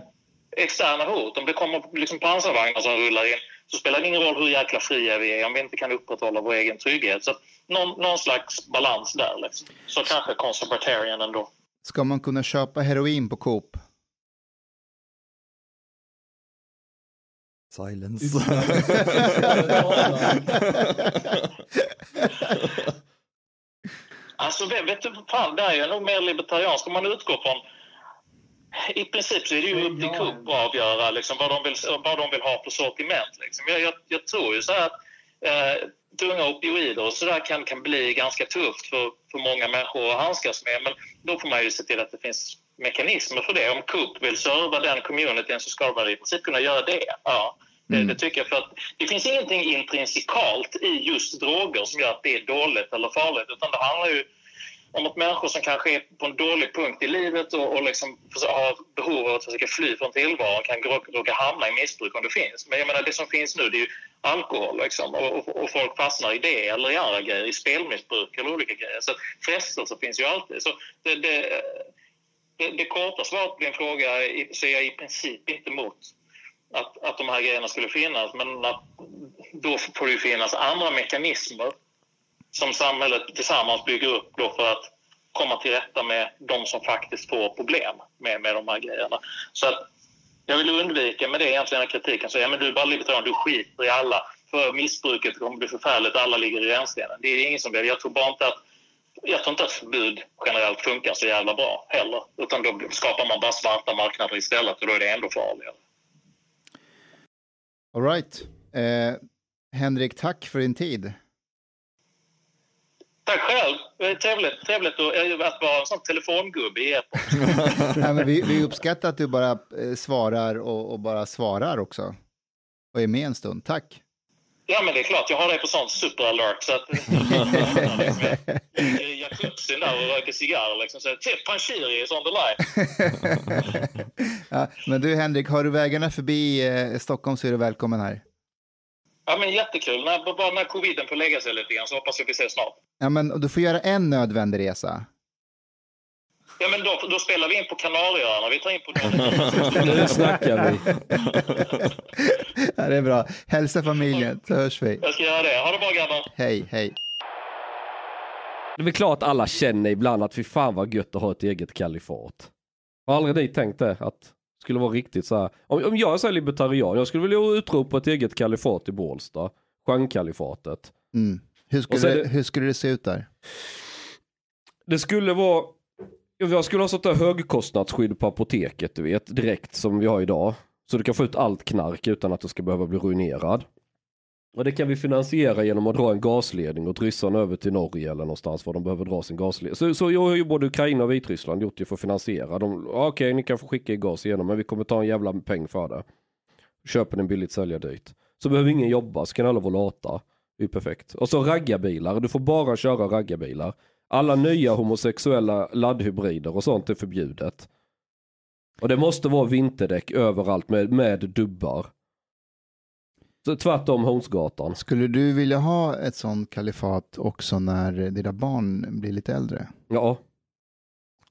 externa hot. Om det kommer liksom pansarvagnar som rullar in så spelar det ingen roll hur jäkla fria vi är om vi inte kan upprätthålla vår egen trygghet. Så någon, någon slags balans där. Liksom. Så kanske conservatarian ändå. Ska man kunna köpa heroin på Coop? Silence. alltså, vet du, fan, där är jag nog mer libertariansk. Om man utgår från i princip så är det ju upp till Coop att avgöra liksom, vad, de vill, vad de vill ha för sortiment. Liksom. Jag, jag, jag tror ju så att eh, tunga opioider och sådär kan, kan bli ganska tufft för, för många människor att handskas med. Men då får man ju se till att det finns mekanismer för det. Om Coop vill serva den communityn så ska de i princip kunna göra det. Ja. Det, mm. det, tycker jag för att det finns ingenting intrinsikalt i just droger som gör att det är dåligt eller farligt utan det handlar ju om att människor som kanske är på en dålig punkt i livet och, och liksom har behov av att försöka fly från tillvaron kan råka hamna i missbruk om det finns. Men jag menar, det som finns nu det är ju alkohol liksom, och, och, folk fastnar i det eller i andra grejer, i spelmissbruk eller olika grejer. Så frestelser finns ju alltid. Så det, det, det, det korta svaret på din fråga ser jag i princip inte emot att, att de här grejerna skulle finnas. Men att, då får det ju finnas andra mekanismer som samhället tillsammans bygger upp då för att komma till rätta med de som faktiskt får problem med, med de här grejerna. Så att jag vill undvika med det egentligen kritiken. Så, ja, men du är bara libertarian, du skiter i alla. För missbruket kommer bli förfärligt, alla ligger i rännstenen. Det är ingen som vill. Jag tror bara inte att jag tror inte att förbud generellt funkar så jävla bra heller. Utan då skapar man bara svarta marknader istället och då är det ändå farligare. All right. Eh, Henrik, tack för din tid. Tack själv. Det är trevligt, trevligt att vara en sån telefongubbe i ja, men vi, vi uppskattar att du bara eh, svarar och, och, bara svarar också. Och är med en stund. Tack. Ja, men det är klart. Jag har dig på sån superalert. Så att... Jacuzzin där och röker cigarr liksom. Så typ Panshiri is on the line. ja, men du Henrik, har du vägarna förbi eh, Stockholm så är du välkommen här. Ja, men jättekul. När, bara när coviden får lägga sig lite grann så hoppas jag vi ses snart. Ja, men du får göra en nödvändig resa. Ja, men då, då spelar vi in på Kanarieöarna. Vi tar in på Nu snackar vi. ja, det är bra. Hälsa familjen, så hörs vi. Jag ska göra det. Ha det bra, grabbar. Hej, hej. Det är väl klart alla känner ibland att fy fan vad gött att ha ett eget kalifat. Har aldrig ni tänkt det? Att skulle vara riktigt så här. Om, om jag är så här libertarian, jag skulle vilja utropa ett eget kalifat i Bålsta. Stjärnkalifatet. Mm. Hur, skulle det, hur skulle det se ut där? Det skulle vara, jag skulle ha sånt där högkostnadsskydd på apoteket du vet, direkt som vi har idag. Så du kan få ut allt knark utan att du ska behöva bli ruinerad. Och det kan vi finansiera genom att dra en gasledning åt ryssarna över till Norge eller någonstans var de behöver dra sin gasledning. Så, så har ju både Ukraina och Vitryssland gjort det för att finansiera. De, okej, okay, ni kan få skicka gas igenom men vi kommer ta en jävla peng för det. Köper den billigt, säljer dyrt. Så behöver ingen jobba, så kan alla vara lata. Det är perfekt. Och så raggarbilar, du får bara köra raggarbilar. Alla nya homosexuella laddhybrider och sånt är förbjudet. Och det måste vara vinterdäck överallt med, med dubbar. Tvärtom Hornsgatan. Skulle du vilja ha ett sånt kalifat också när dina barn blir lite äldre? Ja.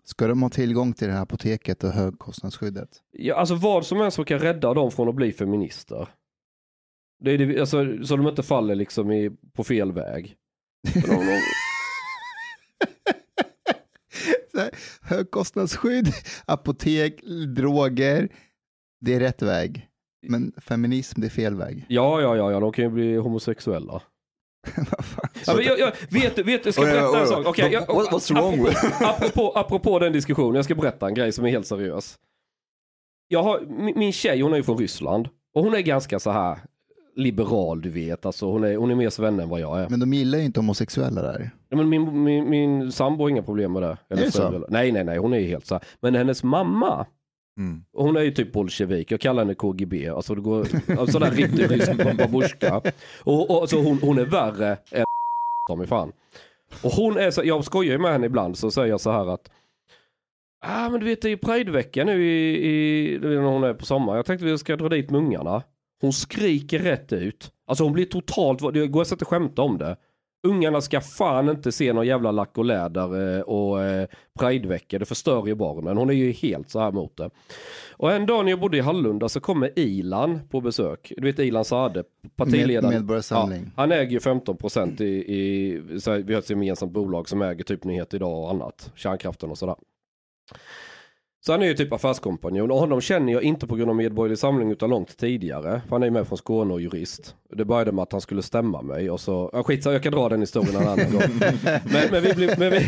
Ska de ha tillgång till det här apoteket och högkostnadsskyddet? Ja, alltså vad som helst som kan rädda dem från att bli feminister. Det är det, alltså, så de inte faller liksom i, på fel väg. De- här, Högkostnadsskydd, apotek, droger. Det är rätt väg. Men feminism, det är fel väg. Ja, ja, ja, ja, de kan ju bli homosexuella. Vad fan? Ja, men jag, jag, vet du, vet du, ska Oh, berätta en oh, sak. Okej, but jag- what- what's wrong apropå, with- apropå, apropå den diskussionen, jag ska berätta en grej som är helt seriös. Jag har, min, min tjej, hon är ju från Ryssland. Och hon är ganska så här liberal, du vet. Alltså, hon, är, hon är mer svenne än vad jag är. Men de gillar ju inte homosexuella där. Ja, Men min, min, min sambo har inga problem med det. Eller Är det så? Nej, nej, nej, hon är ju helt så här. Men hennes mamma, Mm. hon är ju typ bolsjevik, jag kallar henne KGB. Alltså det går, alltså där riktig rysk babusjka. Och, och alltså hon, hon är värre än ta mig fan. Och hon är så, jag skojar ju med henne ibland så säger jag så här att Ja Ah, men du vet det är ju Pridevecka nu i, i, när hon är på sommar. Jag tänkte vi ska dra dit mungarna. Hon skriker rätt ut. Alltså hon blir totalt, det går inte att skämta om det. Ungarna ska fan inte se någon jävla lack och läder eh, och eh, Pridevecka. Det förstör ju barnen. Hon är ju helt så här mot det. Och en dag när jag bodde i Hallunda så kommer Ilan på besök. Du vet Ilan Saade, partiledaren. Med, medborgarsamling. Ja, han äger ju 15 procent i, i så här, vi har ett gemensamt bolag som äger typ Nyhet Idag och annat. Kärnkraften och sådär. Så han är ju typ affärskompanjon och honom känner jag inte på grund av Medborgerlig Samling utan långt tidigare. Han är ju med från Skåne och jurist. Det började med att han skulle stämma mig och så, ja skitsa jag kan dra den historien en annan gång. Men, men, vi, blir, men vi,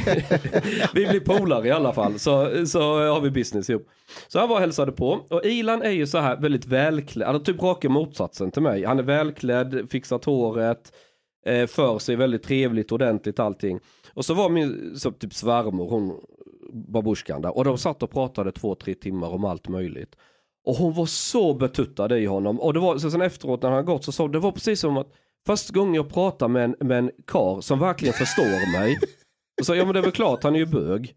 vi blir polare i alla fall så, så har vi business ihop. Så han var och hälsade på och Ilan är ju så här väldigt välklädd, alltså typ raka motsatsen till mig. Han är välklädd, fixat håret, eh, för sig väldigt trevligt, ordentligt allting. Och så var min så typ svärmor, hon babushkan där och de satt och pratade två, tre timmar om allt möjligt. Och hon var så betuttad i honom och det var så sen efteråt när han gått så sa det var precis som att första gången jag pratar med en, med en kar som verkligen förstår mig. Och så ja men det är väl klart han är ju bög.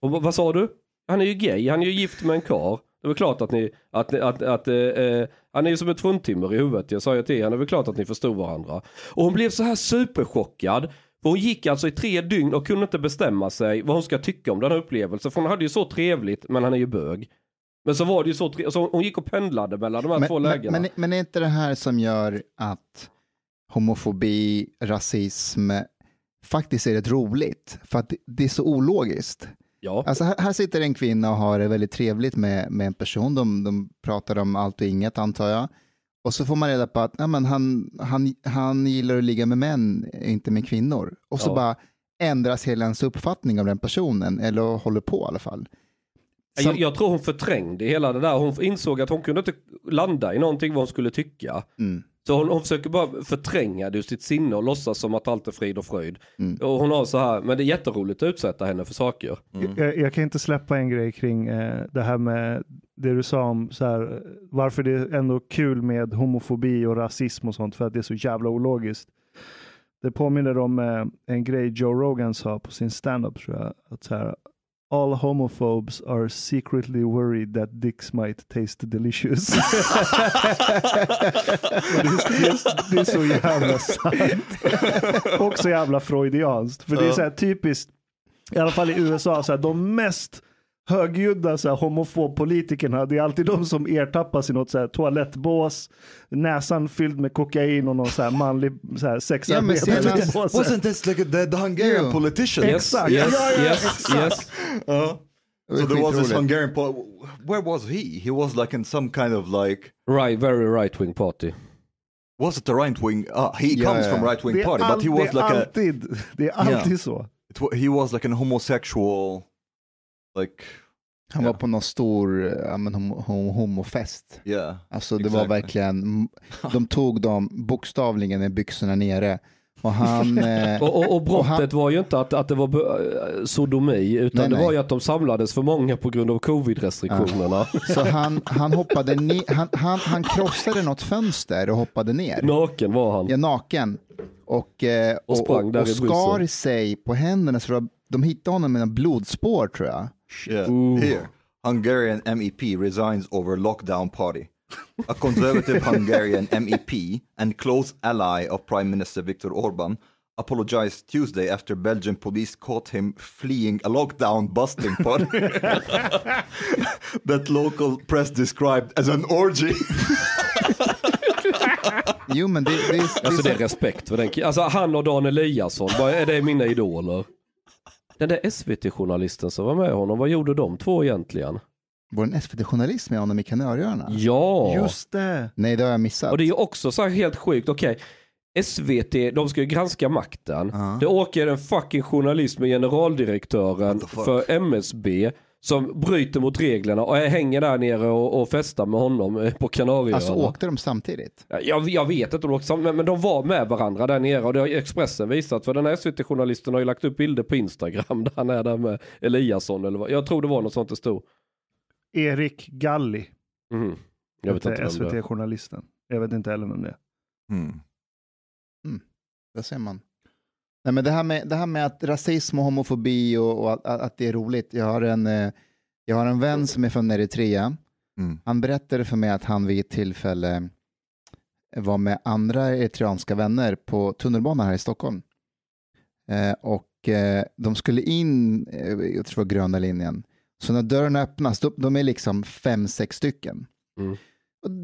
Och vad, sa du? Han är ju gay, han är ju gift med en kar. Det är väl klart att ni, att, att, att, eh, eh han är ju som ett fruntimmer i huvudet. Jag sa ju till henne, det är väl klart att ni förstod varandra. Och hon blev så här superchockad. Hon gick alltså i tre dygn och kunde inte bestämma sig vad hon ska tycka om den här upplevelsen. För hon hade ju så trevligt, men han är ju bög. Men så var det ju så så hon gick och pendlade mellan de här två Men, lägena. men, men, men är inte det här som gör att homofobi, rasism faktiskt är rätt roligt? För att det- det är så ologiskt. ja. Alltså här, här sitter en kvinna och har det väldigt trevligt med, med en person. De, de pratar om allt och inget antar jag. Och så får man reda på att ja, men han, han, han gillar att ligga med män, inte med kvinnor. Och så Ja. bara ändras hela ens uppfattning om den personen, eller håller på i alla fall. Jag, Som- jag tror hon förträngde hela det där. Hon insåg att hon kunde inte landa i någonting vad hon skulle tycka. Mm. Så hon, hon försöker bara förtränga det ur sitt sinne och låtsas som att allt är frid och fröjd. Mm. Och hon har så här, men det är jätteroligt att utsätta henne för saker. Jag, jag kan inte släppa en grej kring eh, det här med det du sa om så här, varför det är ändå kul med homofobi och rasism och sånt för att det är så jävla ologiskt. Det påminner om eh, en grej Joe Rogan sa på sin stand-up tror jag. Att så här, All homophobes are secretly worried that dicks might taste delicious. Det, är, det, är, det är så jävla sant. Och så jävla freudianskt. För det är så här typiskt, i alla fall i USA, så här, de mest högljudda så här, homofobpolitikerna, det är alltid de som ertappas i något så här, toalettbås, näsan fylld med kokain och någon så här manlig så här, sexarbetare. Sig. Wasn't this like the, the Hungarian Jo. politician? Yes, Exakt. yes, Ja, ja, yes, exakt. yes. Uh, Det so var there was this. Hungarian po- Where was he? He was like in some kind of like Right, very right wing party. was it the right wing? Uh, he Yeah, comes yeah. from right wing party, all, but he det was är like a alltid, det är alltid Ja. så. it he was like an homosexual, like Han Ja. var på någon stor ja, men homo, homo, homofest. yeah. Alltså det var Exakt. verkligen, de tog dem bokstavligen med byxorna nere. Och han, eh, Och, och, och brottet han- var ju inte att, att det var eh, sodomi, utan Nej, det nej. var ju att de samlades för många på grund av covid-restriktionerna. så han, han hoppade ner, han, han, han krossade något fönster och hoppade ner. Naken var han. Ja, naken. Och, eh, Och och, och, och skar sig på händerna så de, de hittade honom med en blodspår tror jag. Yeah. Ooh. Here, Hungarian MEP resigns over lockdown party. A conservative Hungarian MEP and close ally of Prime Minister Viktor Orban apologized Tuesday after Belgian police caught him fleeing a lockdown busting party that local press described as an orgy. Jo, men det, det, är- det, Alltså det är respekt för den Alltså han och Dan Eliasson, vad är det mina idoler? Den där SVT-journalisten som var med honom, vad gjorde de två egentligen? Var en SVT-journalist med honom i Kanarieöarna? Ja, Just det. Nej, det har jag missat. och det är ju också så här helt sjukt, okej. SVT, de ska ju granska makten. Ja. Det åker en fucking journalist med generaldirektören för MSB som bryter mot reglerna och hänger där nere och, och festar med honom eh, på Kanarieöarna. Alltså åkte de samtidigt? Jag, jag vet inte om de åkte samman, men, men de var med varandra där nere och det har Expressen visat. För den här SVT-journalisten har ju lagt upp bilder på Instagram där han är där med Eliasson eller vad. Jag tror det var något sånt det stod. Erik Galli. Mhm. Jag vet inte. SVT-journalisten. Jag vet inte heller vem det är. Hmm. Där ser man. Nej, men det, här med, det här med att rasism och homofobi och, och att, att det är roligt. Jag har, en, eh, jag har en vän som är från Eritrea. Mm. Han berättade för mig att han vid ett tillfälle var med andra eritreanska vänner på tunnelbanan här i Stockholm. Eh, och eh, de skulle in, eh, jag tror det var gröna linjen. Så när dörren öppnas, de, de är liksom fem, sex stycken. Mm.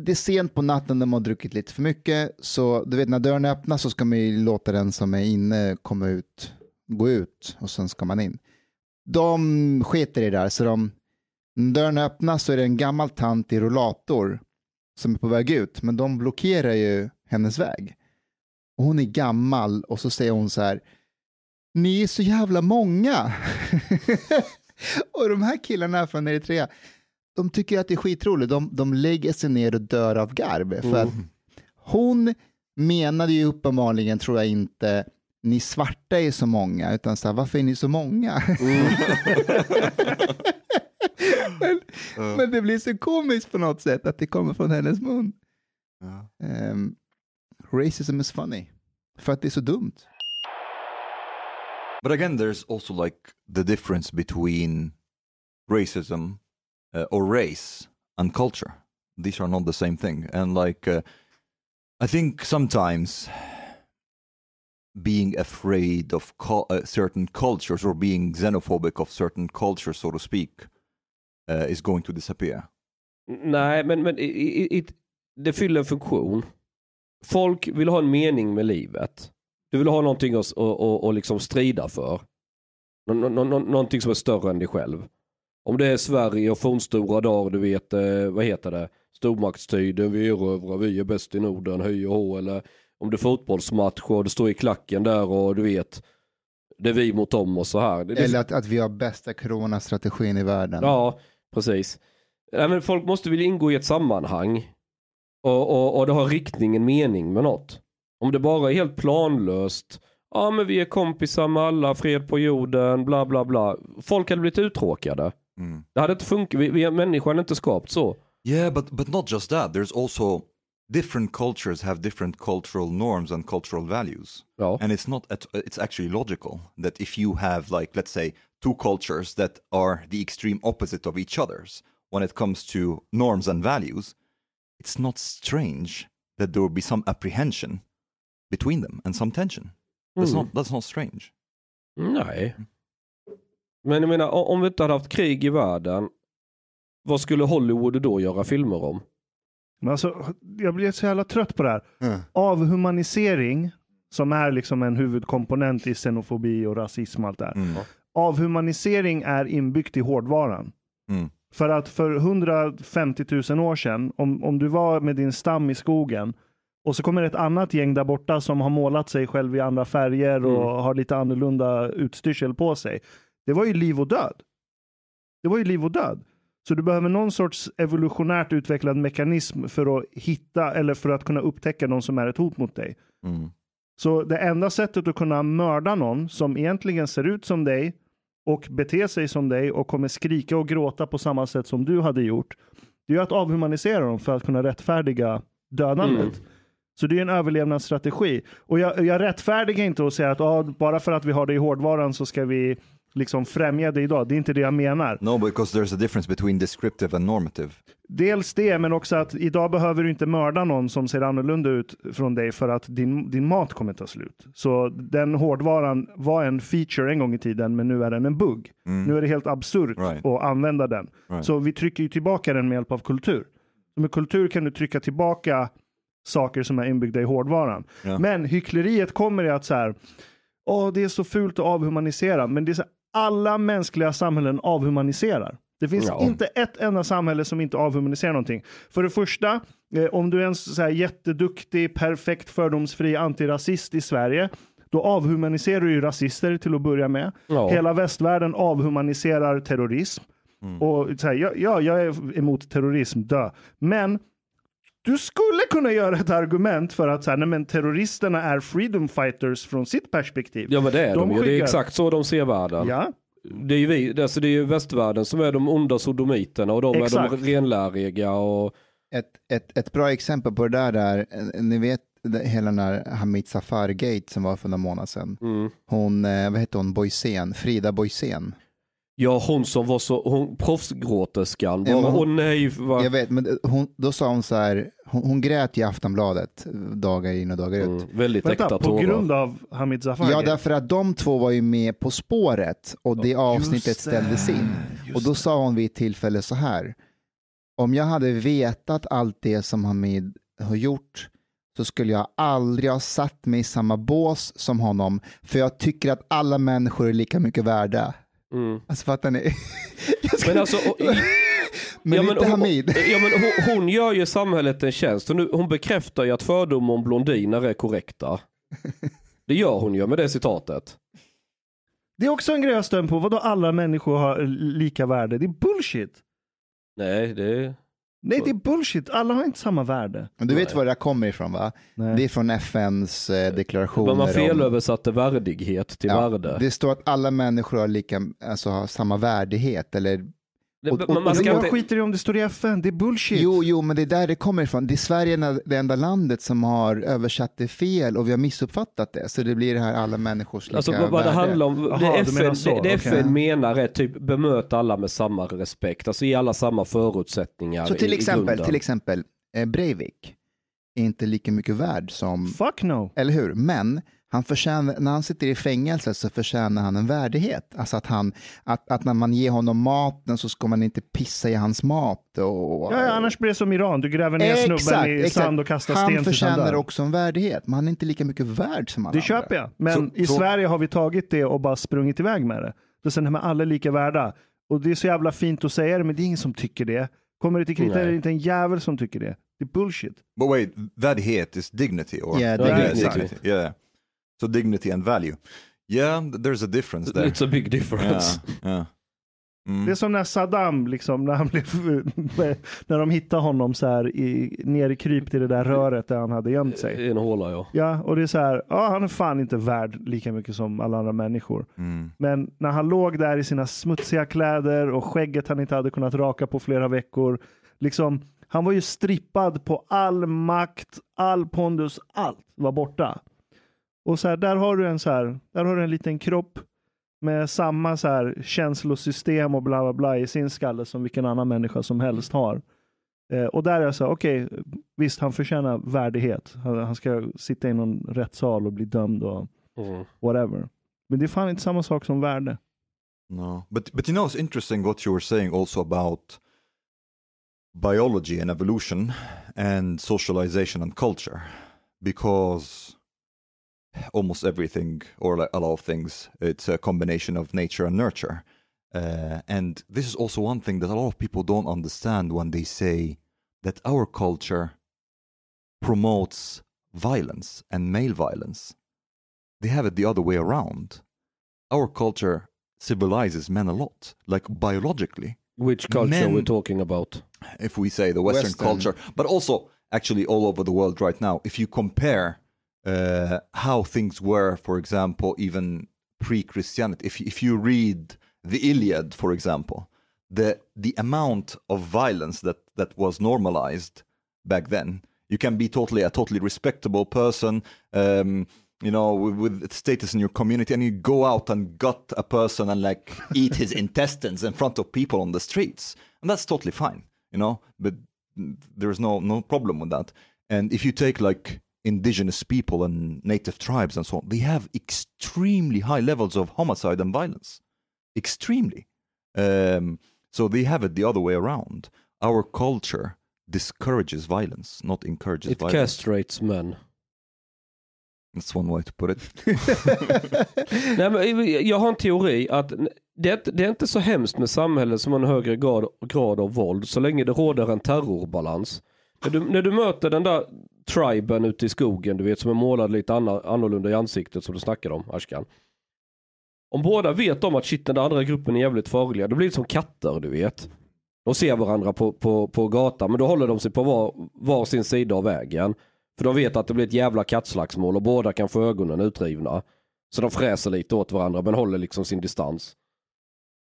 Det är sent på natten, de har druckit lite för mycket. Så du vet när dörren öppnas så ska man ju låta den som är inne komma ut, gå ut och sen ska man in. De skiter i det där, så de, när dörren öppnas så är det en gammal tant i rollator som är på väg ut, men de blockerar ju hennes väg. Och hon är gammal och så säger hon så här, ni är så jävla många. och de här killarna från Eritrea, de tycker att det är skitroligt. De, de lägger sig ner och dör av garv. För att hon menade ju uppenbarligen, tror jag inte, ni svarta är så många, utan så här, varför är ni så många? men, men det blir så komiskt på något sätt att det kommer från hennes mun. Ehm, racism is funny. För att det är så dumt. But again, there's also like the difference between racism uh, or race and culture. These are not the same thing. And like, uh, I think sometimes being afraid of co- uh, certain cultures or being xenophobic of certain cultures, so to speak, uh, is going to disappear. Nej, men, men it, it, det fyller en funktion. Folk vill ha en mening med livet. Du vill ha någonting att, att, att, att liksom strida för. Nå, nå, nå, någonting som är större än dig själv. Om det är Sverige och fornstora dagar, du vet, eh, vad heter det? Stormaktstiden, vi erövrar, vi är bäst i Norden, höj och hå. Eller om det är fotbollsmatch och det står i klacken där och du vet, det är vi mot dem och så här. Det, det, Eller att, att vi har bästa coronastrategin i världen. Ja, precis. Nej, men folk måste vilja ingå i ett sammanhang. Och, och, och det har riktning, en mening med något. Om det bara är helt planlöst. Ja men vi är kompisar med alla, fred på jorden, bla bla bla. Folk hade blivit uttråkade. Mm. Det hade inte funkat, vi, vi, människan är inte skapt så. Yeah, but but not just that. There's also different cultures have different cultural norms and cultural values. Ja. and it's not at, it's actually logical that if you have like let's say two cultures that are the extreme opposite of each other's when it comes to norms and values it's not strange that there will be some apprehension between them and some tension that's Mm. not that's not strange Nej. Men jag menar, om vi inte hade haft krig i världen, vad skulle Hollywood då göra filmer om? Men alltså, jag blir så jävla trött på det här. Mm. Avhumanisering, som är liksom en huvudkomponent i xenofobi och rasism och allt det här. Mm. Avhumanisering är inbyggt i hårdvaran. Mm. För att för 150 000 år sedan, om, om du var med din stam i skogen och så kommer ett annat gäng där borta som har målat sig själv i andra färger och Mm. har lite annorlunda utstyrsel på sig. Det var ju liv och död. Det var ju liv och död. Så du behöver någon sorts evolutionärt utvecklad mekanism för att hitta eller för att kunna upptäcka någon som är ett hot mot dig. Mm. Så det enda sättet att kunna mörda någon som egentligen ser ut som dig och beter sig som dig och kommer skrika och gråta på samma sätt som du hade gjort. Det är att avhumanisera dem för att kunna rättfärdiga dödandet. Mm. Så det är en överlevnadsstrategi. Och jag, jag rättfärdigar inte och säger att ah, bara för att vi har det i hårdvaran så ska vi liksom främja det idag. Det är inte det jag menar. No, because there's a difference between descriptive and normative. Dels det, men också att idag behöver du inte mörda någon som ser annorlunda ut från dig för att din, din mat kommer ta slut. Så den hårdvaran var en feature en gång i tiden, men nu är den en bugg. Nu är det helt absurt Right. att använda den. Right. Så vi trycker ju tillbaka den med hjälp av kultur. Med kultur kan du trycka tillbaka saker som är inbyggda i hårdvaran. Ja. Men hyckleriet kommer i att så här, åh det är så fult att avhumanisera, men det är så alla mänskliga samhällen avhumaniserar. Det finns Ja. inte ett enda samhälle som inte avhumaniserar någonting. För det första, eh, om du är en så här jätteduktig, perfekt, fördomsfri antirasist i Sverige, då avhumaniserar du ju rasister till att börja med. Ja. Hela västvärlden avhumaniserar terrorism. Och så här, ja, ja, jag är emot terrorism, dö. Men du skulle kunna göra ett argument för att så här, nej, men terroristerna är freedom fighters från sitt perspektiv. Ja men det är de, De ju. Det är skickar- exakt så de ser världen. Ja, Det är ju vi, alltså det är ju västvärlden som är de onda sodomiterna och de är Exakt. de renläriga och Ett, ett, ett bra exempel på det där är, ni vet hela den där Hamid Safar-gate som var för några månader sedan. mm. Hon, eh, vad hette hon, Boysén, Frida Boysén. Ja hon som var så, hon proffsgråterskan. Ja, men Åh hon- nej, va? Jag vet, men eh, hon, då sa hon så här, hon, hon grät i Aftonbladet eh, dagar in och dagar ut. Mm, väldigt vänta, äkta på tårar. grund av Hamid Zafar? Ja, därför att de två var ju med På spåret och det avsnittet ställdes in. Och då sa hon vid ett tillfälle så här. Om jag hade vetat allt det som Hamid har gjort så skulle jag aldrig ha satt mig i samma bås som honom. För jag tycker att alla människor är lika mycket värda. Mm. Alltså fattar ni? Ska- Men alltså, och, men ja, inte hon, Hamid. Ja, men hon, hon gör ju samhället en tjänst. Hon, hon bekräftar ju att fördomar om blondiner är korrekta. Det gör hon ju med det citatet. Det är också en grej jag stör på. Vadå alla människor har lika värde? Det är bullshit. Nej, det Nej, det är bullshit. Alla har inte samma värde. Men du vet var det där kommer ifrån va? Nej. Det är från FNs eh, deklarationer. Men man om- felöversatte värdighet till Ja, värde. Det står att alla människor har, lika, alltså, har samma värdighet. Eller, Och- man ska jag inte... skiter i om det står i FN. Det är bullshit. jo, jo, men det är där det kommer ifrån. Det är Sverige det enda landet som har översatt det fel och vi har missuppfattat det. Så det blir det här alla människors lika Alltså vad vad det värde. handlar om, det, du FN, menar så, det, det okej. FN menar är typ bemöta alla med samma respekt, alltså ge alla samma förutsättningar Så till i, i exempel, grunden. till exempel eh, Breivik är inte lika mycket värd som, Fuck no. eller hur? Men han förtjänar, när han sitter i fängelse så förtjänar han en värdighet. Alltså att, han, att, att när man ger honom maten så ska man inte pissa i hans mat. Och, Ja, ja, annars blir det som Iran. Du gräver ner snubben i sand och kastar sten Han tills han förtjänar också en värdighet, men han är inte lika mycket värd som alla Det andra. köper jag. Men Så- i så- Sverige har vi tagit det och bara sprungit iväg med det. Det är sen det här med alla lika värda. Och det är så jävla fint att säga det, men det är ingen som tycker det. Kommer det till kritan är det inte en jävel som tycker det. Det är bullshit. But wait, värdighet is dignity or? Yeah, dignity. dignity. Yeah. So dignity and value. Yeah, there's a difference there. It's a big difference. Yeah, yeah. Mm. Det är som när Saddam, liksom, när, han blev, när de hittade honom så här i, ner i kryp i det där röret där han hade gömt sig. I en håla ja. Ja, och det är så här, ja, han är fan inte värd lika mycket som alla andra människor. Mm. Men när han låg där i sina smutsiga kläder och skägget han inte hade kunnat raka på flera veckor. Liksom, han var ju strippad på all makt, all pondus, allt var borta. Och så här, där har du en så här, där har du en liten kropp med samma så här känslosystem och bla bla bla i sin skalle som vilken annan människa som helst har. Eh, och där är jag så här, okej, visst han förtjänar värdighet. Han, han ska sitta i någon rättssal och bli dömd och Mm. whatever. Men det är fan inte samma sak som värde. No, but but you know it's interesting what you were saying also about biology and evolution and socialization and culture, because almost everything or like a lot of things it's a combination of nature and nurture, uh, and this is also one thing that a lot of people don't understand when they say that our culture promotes violence and male violence. They have it the other way around. Our culture civilizes men a lot, like biologically, Which culture Men- we're talking about? if we say the Western, Western. culture, but also actually all over the world right now. If you compare uh, how things were, for example, even pre-Christianity, if if you read the Iliad, for example, the the amount of violence that that was normalized back then, you can be totally a totally respectable person. Um, you know, with, with status in your community, and you go out and gut a person and like eat his intestines in front of people on the streets, and that's totally fine, you know. But there's no no problem with that. And if you take like indigenous people and native tribes and so on, they have extremely high levels of homicide and violence, extremely. Um, so they have it the other way around. Our culture discourages violence, not encourages It violence. castrates men. That's one way to put it. Nej, men jag har en teori att det det är inte så hemskt med samhällen som har en högre grad, grad av våld så länge det råder en terrorbalans. När du, när du möter den där triben ute i skogen, du vet som är målad lite annorlunda i ansiktet som du snackade om, Ashkan. Om båda vet om att shit den där andra gruppen är jävligt farliga, då blir det som katter du vet. De ser varandra på, på, på gatan men då håller de sig på var, var sin sida av vägen. För de vet att det blir ett jävla kattslagsmål och båda kan få ögonen utrivna. Så de fräser lite åt varandra men håller liksom sin distans.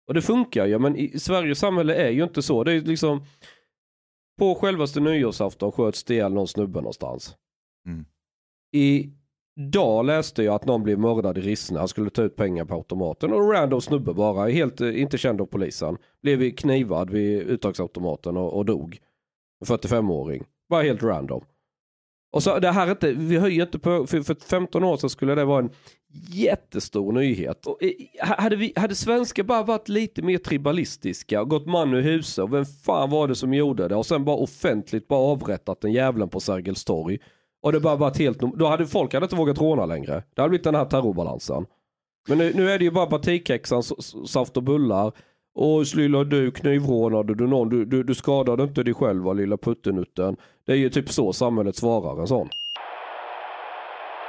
Och det funkar ju men i Sveriges samhälle är ju inte så. Det är liksom på självaste nyårsafton sköts det ihjäl någon snubbe någonstans. Mm. I dag läste jag att någon blev mördad i Rissne. Han skulle ta ut pengar på automaten och random snubbe bara, helt eh, inte känd av polisen. Blev knivad vid uttagsautomaten och, och dog. En 45-åring. Bara helt random. Och så det här inte, vi höjer inte på, för, för 15 år sedan skulle det vara en jättestor nyhet. Och, eh, hade, vi, hade svenskar bara varit lite mer tribalistiska och gått man ur huset och vem fan var det som gjorde det och sen bara offentligt bara avrättat den jävlen på Sergels torg. Och det bara varit helt, då hade folk hade inte vågat råna längre. Det hade blivit den här terrorbalansen. Men nu, nu är det ju bara partikexan, saft och bullar. Och lilla du knivrånade du någon, du, du, du skadade inte dig själv va, lilla puttenutten. Det är ju typ så samhället svarar en sån.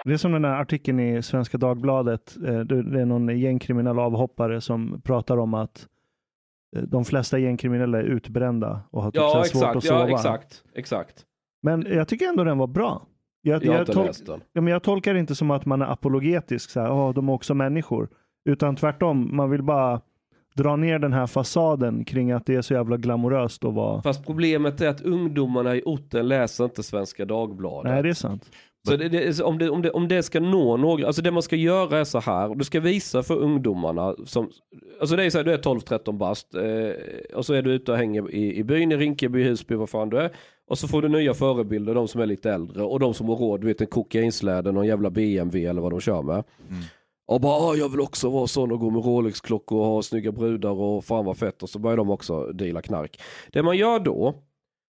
Det är som den här artikeln i Svenska Dagbladet. Eh, Det är någon gängkriminell avhoppare som pratar om att eh, de flesta gängkriminella är utbrända och har typ Ja här svårt att exakt, sova. ja exakt, exakt. Men jag tycker ändå den var bra. Jag, Jag jag, tol- ja, men jag tolkar det inte som att man är apologetisk, så här, "Åh, de är också människor. Utan tvärtom, man vill bara dra ner den här fasaden kring att det är så jävla glamoröst att vara... Fast problemet är att ungdomarna i orten läser inte Svenska Dagbladet. Nej, det är sant. Så det, det, om, det, om, det, om det ska nå några, alltså det man ska göra är så här, du ska visa för ungdomarna som, alltså det är så här, du är 12-13 bast eh, och så är du ute och hänger i, i byn, i Rinkeby, Husby, vad fan du är. Och så får du nya förebilder, de som är lite äldre och de som har råd, du vet en kokainsläde, någon jävla BMW eller vad de kör med. Och bara, ah, jag vill också vara sån och gå med Rolex-klockor och ha snygga brudar och fan vad fett. Och så börjar de också deala knark. Det man gör då,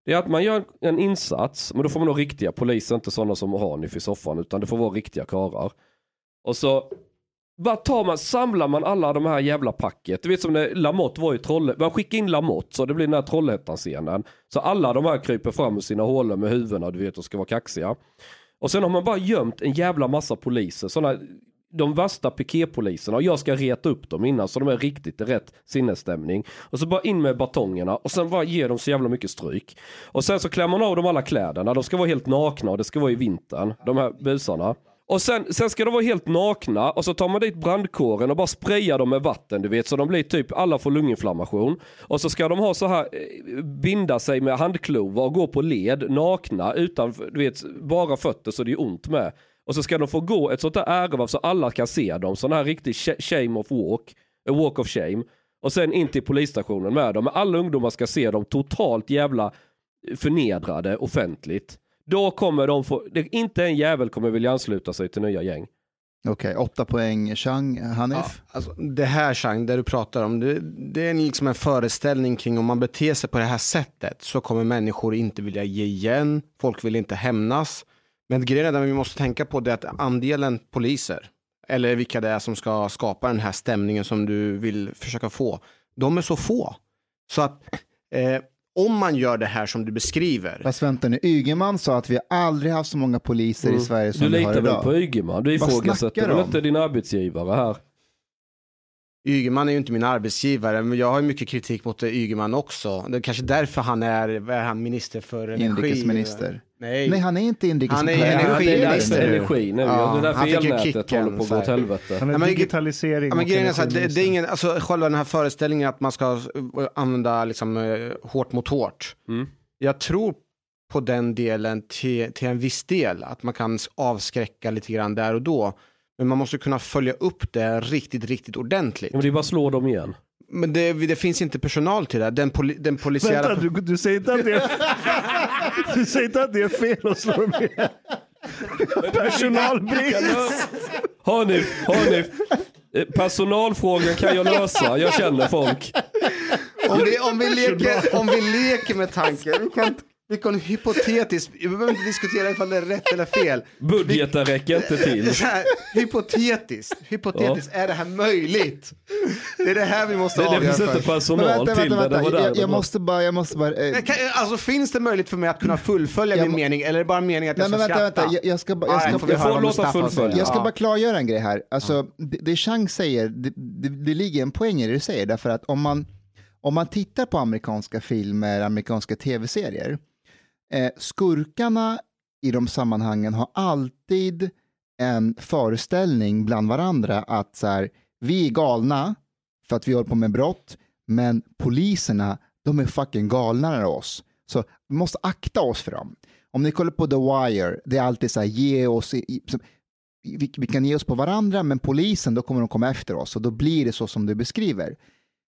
det är att man gör en insats, men då får man nog riktiga poliser, inte sådana som Hanif i soffan, utan det får vara riktiga karar. Och så bara tar man, samlar man alla de här jävla packet. Du vet som när Lamotte var i Trollhättan. man skickar in Lamotte så det blir den här Trollhättan-scenen. Så alla de här kryper fram ur sina hålor med huvudena, du vet, och ska vara kaxiga. Och sen har man bara gömt en jävla massa poliser, sådana de värsta piketpoliserna och jag ska reta upp dem innan så de är riktigt i rätt sinnesstämning. Och så bara in med batongerna och sen bara ge dem så jävla mycket stryk. Och sen så klär man av dem alla kläderna, de ska vara helt nakna och det ska vara i vintern, de här busarna. Och sen, sen ska de vara helt nakna och så tar man dit brandkåren och bara sprayar dem med vatten du vet så de blir typ, alla får lunginflammation. Och så ska de ha så här, eh, binda sig med handklovar och gå på led nakna utan, du vet, bara fötter så det är ont med. Och så ska de få gå ett sånt där ärevarv så alla kan se dem, sån här riktig sh- shame of walk, a walk of shame. Och sen in till polisstationen med dem. Men alla ungdomar ska se dem totalt jävla förnedrade offentligt. Då kommer de få, det, inte en jävel kommer vilja ansluta sig till nya gäng. Okej, åtta poäng. Chang, Hanif? Ja, alltså, det här Chang, det du pratar om, det, det är liksom en föreställning kring om man beter sig på det här sättet så kommer människor inte vilja ge igen, folk vill inte hämnas. Men grejen är att vi måste tänka på det att andelen poliser, eller vilka det är som ska skapa den här stämningen som du vill försöka få, de är så få. Så att eh, om man gör det här som du beskriver, Fast vänta nu, Ygeman sa att vi aldrig haft så många poliser i Sverige som Mm. Du vi har litar väl idag. på Ygeman? Du Vad ifrågasätter väl inte din arbetsgivare här? Ygeman är ju inte min arbetsgivare, men jag har ju mycket kritik mot Ygeman också. Det är kanske därför han är, är han, minister för energi? Inrikesminister. Nej, Nej, han är inte inrikesminister. Han är Han det är energiminister. energi nu. Ja, det är därför han fick ju elnätet kicken, håller på att gå åt helvete. Han är men- digitalisering men och grejen är så här, det, det är ingen, alltså själva den här föreställningen att man ska eh, använda liksom eh, hårt mot hårt. Mm. Jag tror på den delen till, till en viss del. Att man kan avskräcka lite grann där och då. Men man måste kunna följa upp det riktigt, riktigt ordentligt. Men det är bara att slå dem igen. Men det, det finns inte personal till det. Den, poli, den polisiära... Vänta, du, du, säger inte att det är, du säger inte att det är fel att slå dem igen. Personalbrist. Hörni, hörni. eh, Personalfrågan kan jag lösa, jag känner folk. om, vi, om, vi leker, om vi leker med tanken, vi kan, vi kan hypotetiskt, vi behöver inte diskutera ifall det är rätt eller fel. Budgeten räcker inte till. Så här, hypotetiskt, hypotetiskt, är det här möjligt? Det är det här vi måste Det, det avgöra finns inte personal Men vänta, till vänta, det. det. vänta. där Jag, det jag måste bara, jag måste bara. Eh, kan- Alltså finns det möjlighet för mig att kunna fullfölja Jag min må- mening eller är det bara meningen att jag nej men ska vänta, skratta? vänta. Jag, jag ska bara, jag ska, får vi jag får låta fullfölja. Jag ska Ja. bara klargöra en grej här. Alltså, det, det Chang säger, det, det, det ligger en poäng i det du säger, därför att om man, om man tittar på amerikanska filmer, amerikanska tv-serier, eh, skurkarna i de sammanhangen har alltid en föreställning bland varandra att så här, vi är galna för att vi håller på med brott, men poliserna, de är fucking galnare än oss. Så vi måste akta oss för dem. Om ni kollar på The Wire, det är alltid så här, ge oss, i, som- vi, vi kan ge oss på varandra, men polisen, då kommer de komma efter oss och då blir det så som du beskriver.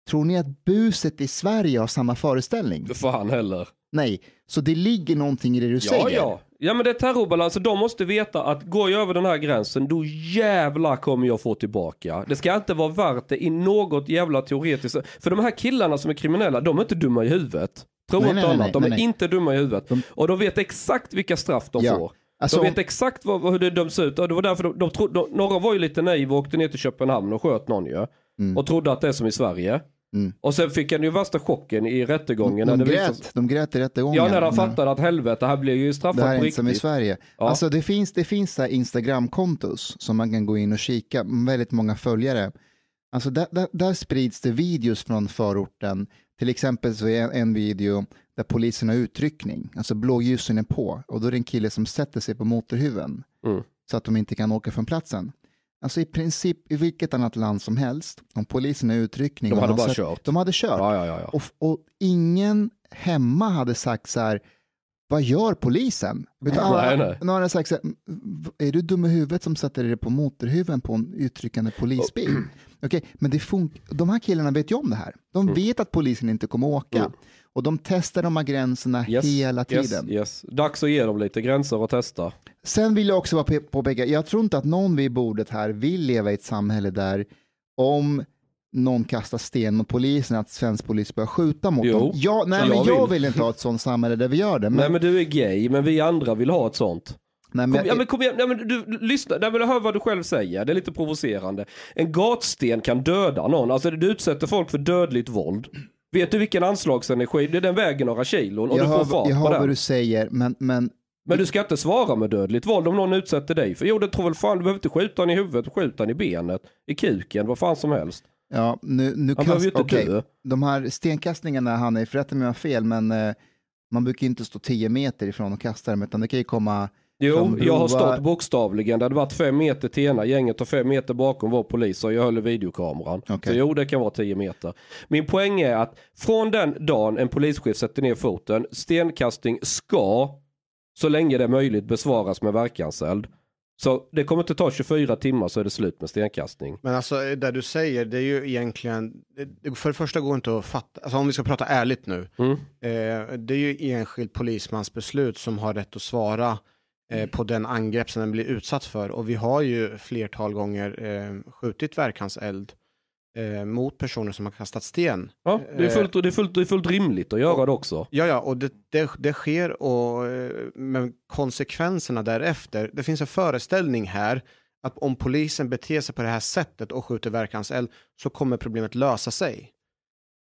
Tror ni att buset i Sverige har samma föreställning? För han heller. Nej, så det ligger någonting i det du Ja, säger. ja. Ja men det är terrorbalans, de måste veta att går jag över den här gränsen då jävlar kommer jag få tillbaka. Det ska inte vara värt det i något jävla teoretiskt. För de här killarna som är kriminella, de är inte dumma i huvudet. Tro Nej, inte nej, nej, annat, de är inte dumma i huvudet. De- Och de vet exakt vilka straff de Ja. får. Alltså, de vet exakt vad, vad, hur det döms ut. Och det var därför de, de trodde, de, några var ju lite naiva och åkte ner till Köpenhamn och sköt någon ju. Mm. Och trodde att det är som i Sverige. Mm. Och sen fick han ju värsta chocken i rättegången. de, de, det grät, visade- de grät i rättegången. Ja, när han Men- fattade att helvete, här blir ju Det straffat här är på inte som i riktigt. Sverige. Ja. Alltså det finns, det finns Instagram-kontos som man kan gå in och kika, väldigt många följare. Alltså där, där, där sprids det videos från förorten. Till exempel så är en, en video där polisen har utryckning, alltså blåljusen är på och då är det en kille som sätter sig på motorhuven Mm. så att de inte kan åka från platsen. Alltså i princip i vilket annat land som helst, om polisen har utryckning. De hade bara sett- kört. De hade kört. Ja, ja, ja. Och, och ingen hemma hade sagt så här, vad gör polisen? Utan alla, Nej, nej. någon hade sagt så här, är du dum i huvudet som sätter dig på motorhuven på en utryckande polisbil? Okej, men det fun- de här killarna vet ju om det här. De vet att polisen inte kommer åka. Mm. Och de testar de här gränserna Yes, hela tiden. Yes, yes. Dags att ge dem lite gränser och testa. Sen vill jag också påpeka, jag tror inte att någon vid bordet här vill leva i ett samhälle där om någon kastar sten mot polisen att svensk polis börjar skjuta mot Jo, dem. Ja, nej, jag men jag vill. vill inte ha ett sånt samhälle där vi gör det. Men, Nej men du är gay, men vi andra vill ha ett sånt. nej, men, Kom, ja men kom igen, nej, men du lyssna, nej, men hör vad du själv säger, det är lite provocerande. En gatsten kan döda någon, alltså du utsätter folk för dödligt våld. Vet du vilken anslagsenergi, det är den väger några kilon och jag du får fart jag hör den. vad du säger, men, men Men du ska inte svara med dödligt våld om någon utsätter dig. För jo det tror väl fan, du behöver inte skjuta han i huvudet, skjuta han i benet, i kuken, vad fan som helst. ja, nu, nu Han behöver ju kast, inte okej, dö. de här stenkastningarna, han är, förrätta mig om jag har fel, men eh, man brukar ju inte stå 10 meter ifrån och kasta dem, utan det kan ju komma Jo, jag har stått bokstavligen. Det hade varit fem meter till ena gänget och fem meter bakom var polis och jag höll videokameran. Okej. Så jo, det kan vara tio meter. Min poäng är att från den dagen en polischef sätter ner foten, stenkastning ska, så länge det är möjligt, besvaras med verkanseld. Så det kommer inte ta 24 timmar så är det slut med stenkastning. Men alltså det du säger, det är ju egentligen, för det första går inte att fatta, alltså om vi ska prata ärligt nu, Mm. eh, det är ju enskild polismans beslut som har rätt att svara eh, på den angrepp som den blir utsatt för. Och vi har ju flertal gånger eh, skjutit verkanseld eh, mot personer som har kastat sten. Ja, det är fullt, det är fullt, det är fullt rimligt att göra det också. Ja, ja, och det, det, det sker och eh, men konsekvenserna därefter. Det finns en föreställning här att om polisen beter sig på det här sättet och skjuter verkanseld så kommer problemet lösa sig.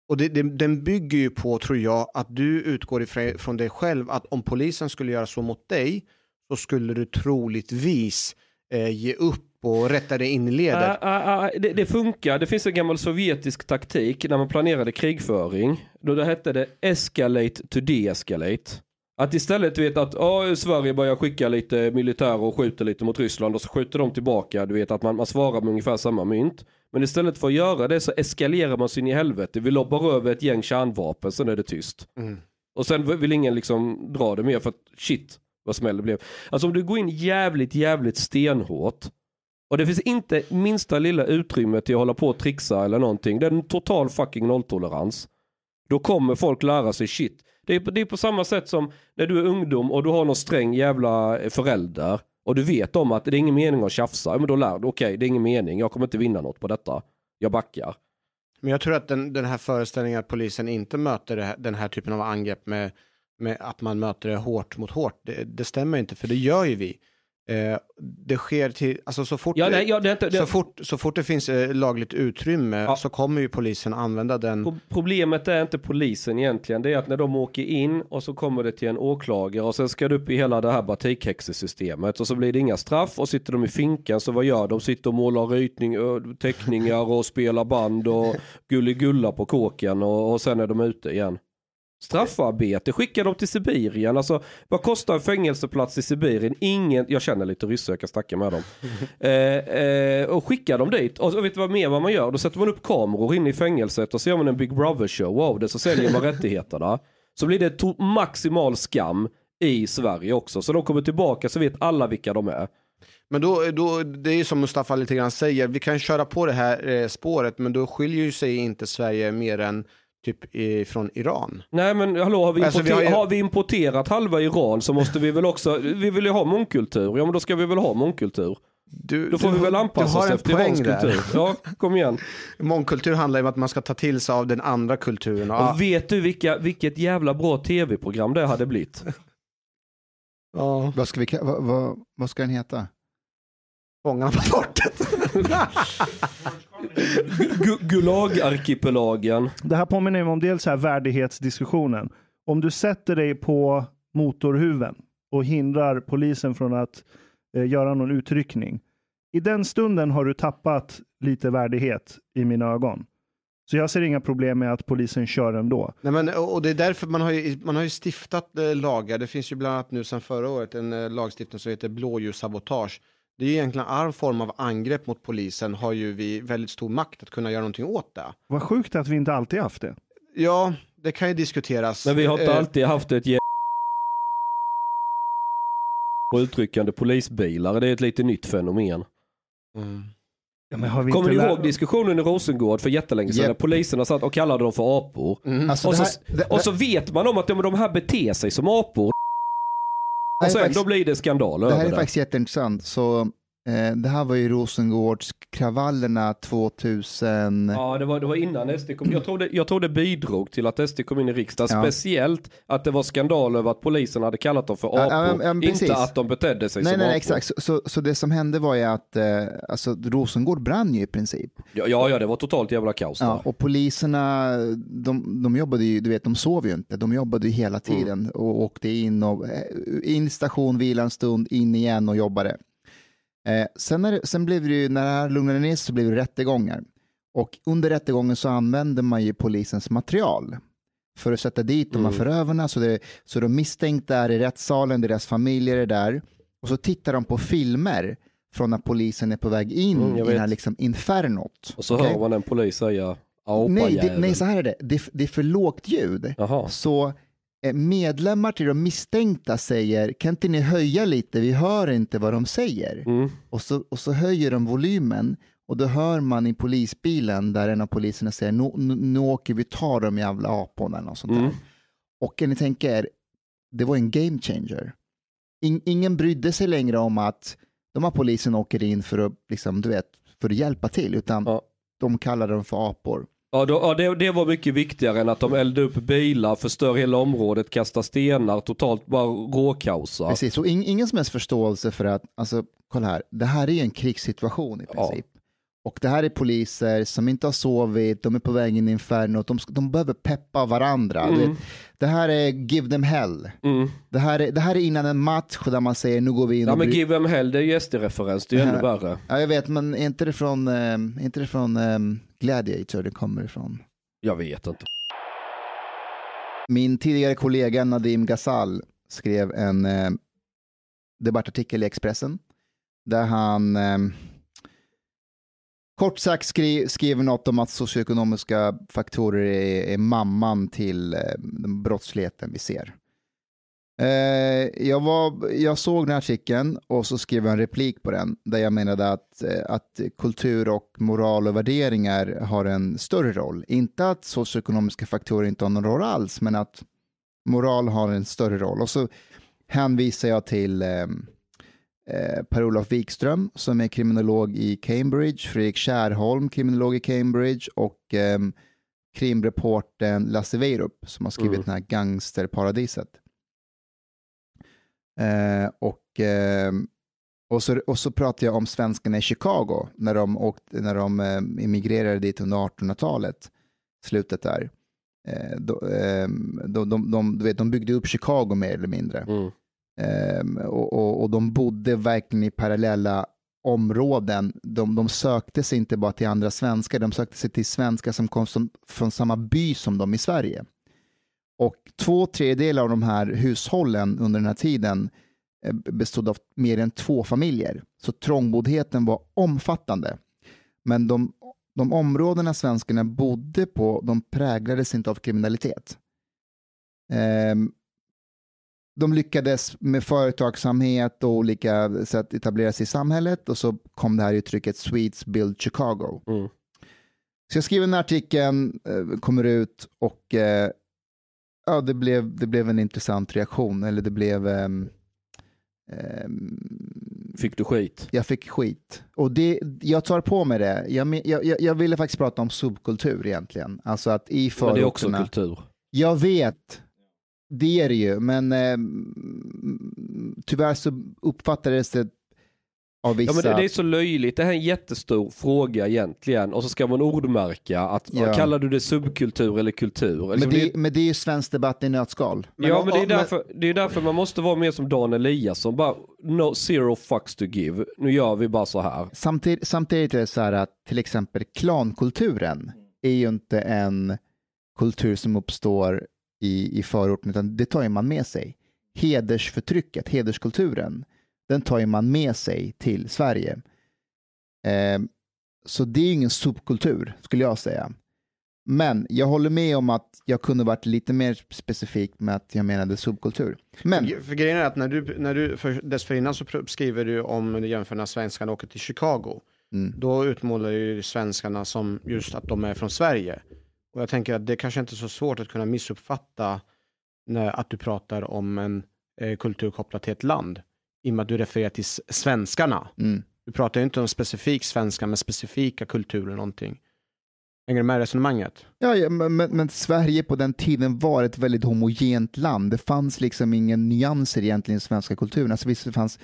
Och det, det, den bygger ju på, tror jag, att du utgår ifrån från dig själv att om polisen skulle göra så mot dig så skulle du troligtvis eh, ge upp och rätta in i ledet. Ah, ah, ah, det, det funkar. Det finns en gammal sovjetisk taktik när man planerade krigföring. Då det hette det escalate to de-escalate. Att istället vet att ja, Sverige börjar skicka lite militär och skjuter lite mot Ryssland och så skjuter de tillbaka. Du vet att man, man svarar med ungefär samma mynt. Men istället för att göra det så eskalerar man sin i helvete. Vi lobbar över ett gäng kärnvapen, sen är det tyst. Mm. Och sen vill ingen liksom dra det mer för att shit vad smäll det blev. Alltså om du går in jävligt jävligt stenhårt och det finns inte minsta lilla utrymme till att hålla på och trixa eller någonting. Det är en total fucking nolltolerans. Då kommer folk lära sig shit. Det är, det är på samma sätt som när du är ungdom och du har någon sträng jävla eh, förälder och du vet om att det är ingen mening att tjafsa. Ja, Men då lär du, okej det är ingen mening, jag kommer inte vinna något på detta. Jag backar. Men jag tror att den, den här föreställningen att polisen inte möter det här, den här typen av angrepp med, med att man möter det hårt mot hårt, det, det stämmer inte, för det gör ju vi. Eh, det sker till, alltså så fort, Ja, det, nej, ja, det, är inte- det, så fort, så fort det finns eh, lagligt utrymme Ja. så kommer ju polisen använda den. Pro- Problemet är inte polisen egentligen. Det är att när de åker in och så kommer det till en åklagare och sen ska det upp i hela det här batikhäxesystemet och så blir det inga straff och sitter de i finkan så vad gör de? Sitter och målar rytning, teckningar och spelar band och gulligulla på kåken och, och sen är de ute igen. Straffarbete, skicka dem till Sibirien. Alltså, vad kostar en fängelseplats i Sibirien? Ingen, jag känner lite ryssar, jag kan snacka med dem. eh, eh, och skicka dem dit. Och så vet du vad mer vad man gör? Då sätter man upp kameror inne i fängelset och så gör man en Big Brother show av det. Så säljer man rättigheterna. Så blir det maximal skam i Sverige också. Så de kommer tillbaka så vet alla vilka de är. Men då, då, det är som Mustafa lite grann säger, vi kan köra på det här eh, spåret, men då skiljer ju sig inte Sverige mer än typ i, från Iran. Nej men hallå, har vi, Alltså, importer- vi har ju- har vi importerat halva Iran så måste vi väl också, vi vill ju ha mångkultur. Ja men då ska vi väl ha mångkultur. Du, Då får du, vi väl du anpassa har oss en efter där. kultur. Ja, kom igen. Mångkultur handlar ju om att man ska ta till sig av den andra kulturen. Och, Och vet du vilka, vilket jävla bra tv-program det hade blivit? ja, Vad ska, vi, vad, vad, vad ska den heta? Fångarna på fortet. Gu- Gulagarkipelagen. Det här påminner mig om dels här värdighetsdiskussionen. Om du sätter dig på motorhuven och hindrar polisen från att eh, göra någon utryckning. I den stunden har du tappat lite värdighet i mina ögon. Så jag ser inga problem med att polisen kör ändå. Nej, men, och och det är därför man har ju, man har ju stiftat eh, lagar. Det finns ju bland annat nu sedan förra året en eh, lagstiftning som heter blåljussabotage. Det är ju egentligen all form av angrepp mot polisen har ju vi väldigt stor makt att kunna göra någonting åt det. Vad sjukt att vi inte alltid haft det. Ja, det kan ju diskuteras. Men vi har inte Eh, alltid haft ett jä- på utryckande polisbilar. Det är ett lite nytt fenomen. mm. Ja, men har vi Kommer ni ihåg diskussionen i Rosengård för jättelänge sedan? När poliserna satt och kallade dem för apor. Mm. Alltså, Och så, här, det, och så vet man om att de, de här beter sig som apor. Och sen faktiskt- då blir det skandal det här är det. faktiskt jätteintressant. Så, eh, det här var ju Rosengårdskravallerna 2000. Ja, det var, det var innan SD kom. Jag tror, det, jag tror det bidrog till att SD kom in i riksdagen. Ja. Speciellt att det var skandal över att polisen hade kallat dem för apor. Ja, ja, ja, inte att de betedde sig Nej, som nej, apor. exakt. Så, så, så det som hände var ju att eh, alltså, Rosengård brann ju i princip. Ja, ja, det var totalt jävla kaos där. Ja, och poliserna, de, de jobbade ju, du vet, de sov ju inte. De jobbade ju hela tiden och åkte in och eh, in station, vila en stund, in igen och jobbade. Eh, sen, när, sen blev det ju, när det här lugnade ner sig så blev det rättegångar. Och under rättegången så använde man ju polisens material för att sätta dit de här förövarna. Så, det, så de misstänkta är i rättssalen, deras familjer är där. Och så tittar de på filmer från när polisen är på väg in Mm, i det här liksom infernot. Och så Okej? hör man en polis säga Nej, det, nej, så här är det. Det, det är för lågt ljud. Jaha. Så medlemmar till de misstänkta säger, kan inte ni höja lite, vi hör inte vad de säger. Mm. Och, så, och så höjer de volymen och då hör man i polisbilen där en av poliserna säger, nu, nu, nu åker vi ta de jävla aporna eller något sånt där. Mm. Och kan ni tänka er, det var en game changer. In, ingen brydde sig längre om att de här polisen åker in för att, liksom, du vet, för att hjälpa till, utan Ja. de kallade dem för apor. Ja, då, ja det, det var mycket viktigare än att de eldade upp bilar, förstör hela området, kastar stenar, totalt bara råkaosar. Precis, och in, ingen som helst förståelse för att, alltså kolla här, det här är en krigssituation i princip. Och det här är poliser som inte har sovit, de är på väg in i infernot, de, de behöver peppa varandra. Mm. vet, det här är give them hell. Mm. Det här, är, det här är innan en match där man säger nu går vi in Ja och men bry- Give Em Hell, det är ju SD-referens, det är ju ännu Ja. värre. Ja, jag vet, men är inte det från, är inte det från eh, Gladiator det kommer ifrån? Jag vet inte. Min tidigare kollega Nadim Ghazal skrev en eh, debattartikel i Expressen där han eh, Kort sagt skri, skriver något om att socioekonomiska faktorer är, är mamman till eh, den brottsligheten vi ser. Eh, jag, var, jag såg den här artikeln och så skrev jag en replik på den där jag menade att, eh, att kultur och moral och värderingar har en större roll. Inte att socioekonomiska faktorer inte har någon roll alls, men att moral har en större roll. Och så hänvisar jag till eh, Per-Olof Wikström som är kriminolog i Cambridge, Fredrik Kärholm, kriminolog i Cambridge och eh, krimreporten Lasse Weirup som har skrivit Mm. den här Gangsterparadiset. Eh, och, eh, och, så, och så pratar jag om svenskarna i Chicago när de, åkte, när de eh, emigrerade dit under 1800-talet, slutet där. Eh, då, eh, de, de, de, du vet, de byggde upp Chicago mer eller mindre. Mm. Ehm, och, och, och de bodde verkligen i parallella områden. De, de sökte sig inte bara till andra svenskar, de sökte sig till svenskar som kom som, från samma by som de i Sverige. Och två tredjedelar av de här hushållen under den här tiden eh, bestod av mer än två familjer. Så trångboddheten var omfattande. Men de, de områdena svenskarna bodde på, de präglades inte av kriminalitet. Ehm, de lyckades med företagsamhet och olika sätt etablera sig i samhället och så kom det här uttrycket Swedes build Chicago. Mm. Så jag skriver den här artikeln, eh, kommer ut och eh, ja, det, blev, det blev en intressant reaktion. Eller det blev... ehm, ehm, Fick du skit? jag fick skit. Och det, jag tar på mig det. Jag, jag, jag, ville faktiskt prata om subkultur egentligen. Alltså att i Men det är också kultur. Jag vet, det är det ju, men eh, tyvärr så uppfattades det av vissa. Ja men det, det är så löjligt, det här är en jättestor fråga egentligen och så ska man ordmärka att Ja. kallar du det subkultur eller kultur? men, Liksom, det, men det är ju svensk debatt i nötskal. ja men det är, men- därför, det är därför man måste vara mer som Dan Eliasson, bara no, zero fucks to give, nu gör vi bara så här. Samtidigt, samtidigt är det så här att till exempel klankulturen är ju inte en kultur som uppstår i, i förorten, utan det tar ju man med sig. Hedersförtrycket, hederskulturen, den tar ju man med sig till Sverige. Eh, så det är ingen subkultur, skulle jag säga. Men jag håller med om att jag kunde varit lite mer specifik med att jag menade subkultur. Men, För grejen är att när du, när du för, dessförinnan så skriver du om du jämför när svenskarna åker till Chicago. mm, Då utmålar ju svenskarna som just att de är från Sverige. Och jag tänker att det kanske inte är så svårt att kunna missuppfatta när, att du pratar om en eh, kultur kopplat till ett land. I och med att du refererar till svenskarna. mm. Du pratar ju inte om specifik svenska med specifika kulturer någonting. Hänger du med i resonemanget? Ja, ja men, men, men Sverige på den tiden var ett väldigt homogent land. Det fanns liksom ingen nyanser egentligen i svenska kulturen. Alltså visst det fanns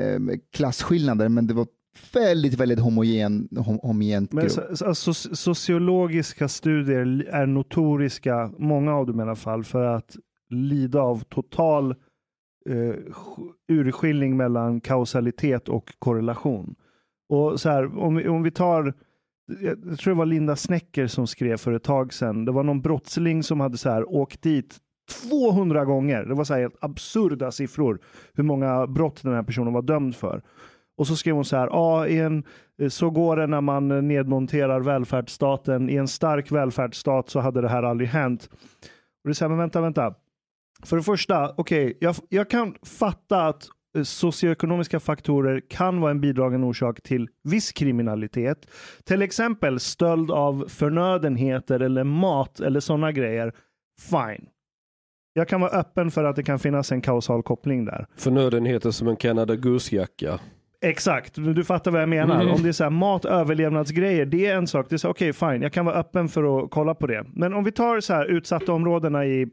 eh, klasskillnader, men det var väldigt, väldigt homogen, hom, homogent Men grupp. så, så, alltså, sociologiska studier är notoriska, många av dem i alla fall, för att lida av total eh, sk- urskiljning mellan kausalitet och korrelation. Och så här, om, vi, om vi tar, jag jag tror det var Linda Snecker som skrev för ett tag sedan, det var någon brottsling som hade så här åkt dit 200 gånger. Det var så här helt absurda siffror hur många brott den här personen var dömd för. Och så skrev hon så här, ah, en, eh, så går det när man eh, nedmonterar välfärdsstaten. I en stark välfärdsstat så hade det här aldrig hänt. Och det är så här, men vänta, vänta. För det första, okej, jag, jag kan fatta att eh, socioekonomiska faktorer kan vara en bidragande orsak till viss kriminalitet. Till exempel stöld av förnödenheter eller mat eller sådana grejer. Fine. Jag kan vara öppen för att det kan finnas en kausal koppling där. Förnödenheter som en Canada Goose-jacka. Exakt, du fattar vad jag menar. Mm. Om det är så här, mat, överlevnadsgrejer, det är en sak. Det är så, okej, fine, jag kan vara öppen för att kolla på det. Men om vi tar så här utsatta områdena i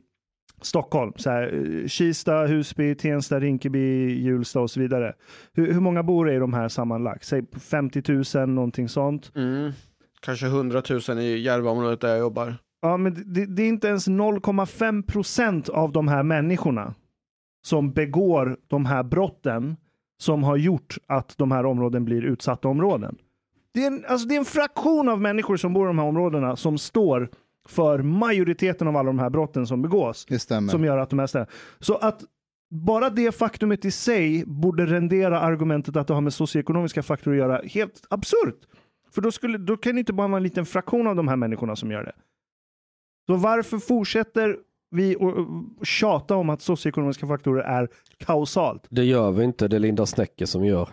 Stockholm, så här, eh, Kista, Husby, Tensta, Rinkeby, Hjulsta och så vidare. Hur, hur många bor det i de här sammanlagt? Säg 50 000, någonting sånt. Kanske 100 000 i Järvaområdet där jag jobbar. Ja, men det, det är inte ens 0,5 procent av de här människorna som begår de här brotten som har gjort att de här områden blir utsatta områden. Det är, en, alltså det är en fraktion av människor som bor i de här områdena som står för majoriteten av alla de här brotten som begås. Som gör att de är ställda. Så att bara det faktumet i sig borde rendera argumentet att det har med socioekonomiska faktorer att göra helt absurt. För då, skulle, då kan det inte bara vara en liten fraktion av de här människorna som gör det. Så varför fortsätter vi tjata om att socioekonomiska faktorer är kausalt? Det gör vi inte, det är Linda Snäcke som gör.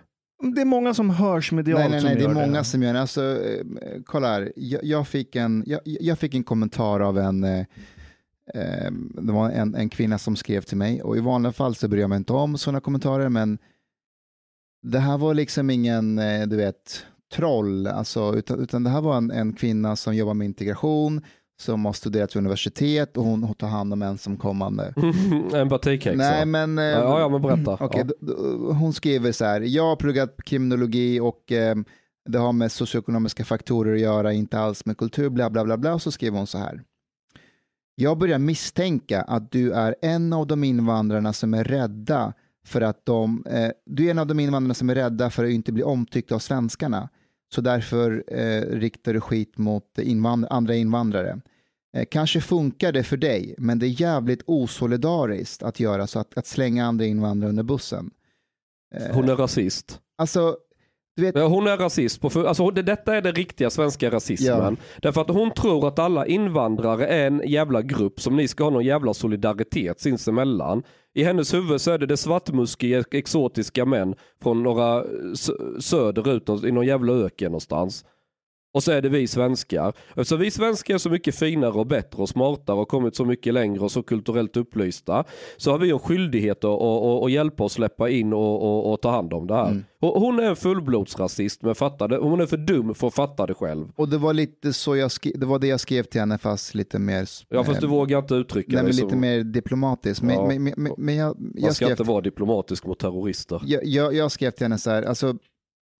Det är många som hörs medialt Nej, nej, nej, som det är gör många som gör det. Alltså, eh, kolla här, jag, jag, fick en, jag, jag fick en kommentar av en, eh, eh, det var en, en kvinna som skrev till mig och i vanliga fall så bryr jag mig inte om sådana kommentarer, men det här var liksom ingen, eh, du vet, troll, alltså, utan, utan det här var en, en kvinna som jobbar med integration, som har studerat vid universitet och hon, hon tar hand om ensamkommande. en batikhäxa. Nej, men... eh, Ja, ja, men berätta. Okej, Ja. hon skriver så här, jag har pluggat kriminologi och eh, det har med socioekonomiska faktorer att göra, inte alls med kultur, bla bla bla bla. Och så skriver hon så här. Jag börjar misstänka att du är en av de invandrarna som är rädda för att de, eh, du är en av de invandrarna som är rädda för att inte bli omtyckta av svenskarna. Så därför eh, riktar du skit mot invand- andra invandrare. Eh, kanske funkar det för dig, men det är jävligt osolidariskt att göra så att, att slänga andra invandrare under bussen. Eh, Hon är rasist. Alltså, vet, Ja, Hon är rasist. På, alltså, det, detta är den riktiga svenska rasismen. Därför att hon tror att alla invandrare är en jävla grupp som ni ska ha någon jävla solidaritet sinsemellan. I hennes huvud så är det det svartmuskiga exotiska män från några sö- söderut i någon jävla öken någonstans. Och så är det vi svenskar. Eftersom vi svenskar är så mycket finare och bättre och smartare och kommit så mycket längre och så kulturellt upplysta. Så har vi en skyldighet att, att, att, hjälpa och släppa in och, och, ta hand om det här. Mm. Hon är en fullblodsrasist men fattar det. hon är för dum för att fatta det själv. och det var lite så jag skrev, det var det jag skrev till henne fast lite mer, Ja fast du eh, vågar inte uttrycka nej, dig lite mer diplomatiskt. Men, Ja. men, men, men, men jag, Man jag, ska skrev, inte vara diplomatisk mot terrorister. jag, jag, jag skrev till henne så här, alltså,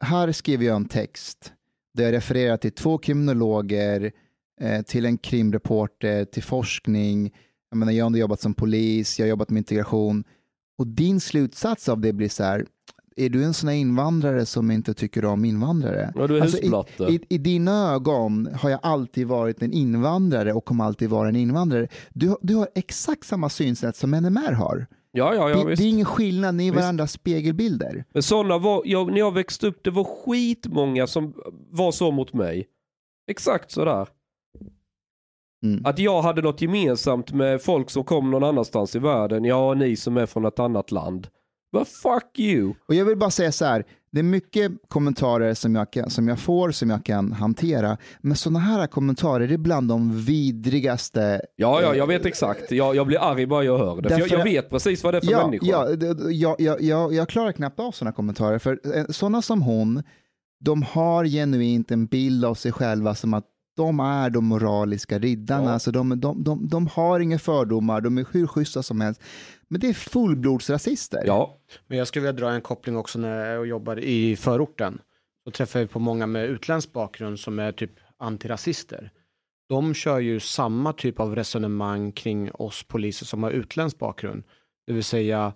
här skriver jag en text där jag refererar till två kriminologer, eh, till en krimreporter, till forskning. Jag, menar, jag har jobbat som polis, jag har jobbat med integration. Och din slutsats av det blir så här, är du en sån här invandrare som inte tycker om invandrare? Ja, du är Alltså, i, husblatte. i, I dina ögon har jag alltid varit en invandrare och kommer alltid vara en invandrare. Du, du har exakt samma synsätt som NMR har. Ja, ja, ja det, visst. det är ingen skillnad, ni är varandras spegelbilder. Men sådana var, jag, när jag växte upp, det var skitmånga som var så mot mig. Exakt sådär. Mm. Att jag hade något gemensamt med folk som kom någon annanstans i världen. Ja, ni som är från ett annat land. But fuck you. Och jag vill bara säga så här, det är mycket kommentarer som jag, kan, som jag får, som jag kan hantera, men sådana här kommentarer är bland de vidrigaste. Ja, ja, jag vet exakt. Jag, jag blir arg bara jag hör det. För jag, jag vet precis vad det är för Ja, människor. ja, jag, jag, jag klarar knappt av sådana kommentarer, för eh, sådana som hon, de har genuint en bild av sig själva som att de är de moraliska riddarna, Ja. alltså de, de, de, de har inga fördomar, de är hur schyssta som helst. Men det är fullblodsrasister. Ja, Men jag skulle vilja dra en koppling också när jag jobbar i förorten. Då träffar jag på många med utländsk bakgrund som är typ antirasister. De kör ju samma typ av resonemang kring oss poliser som har utländsk bakgrund. Det vill säga,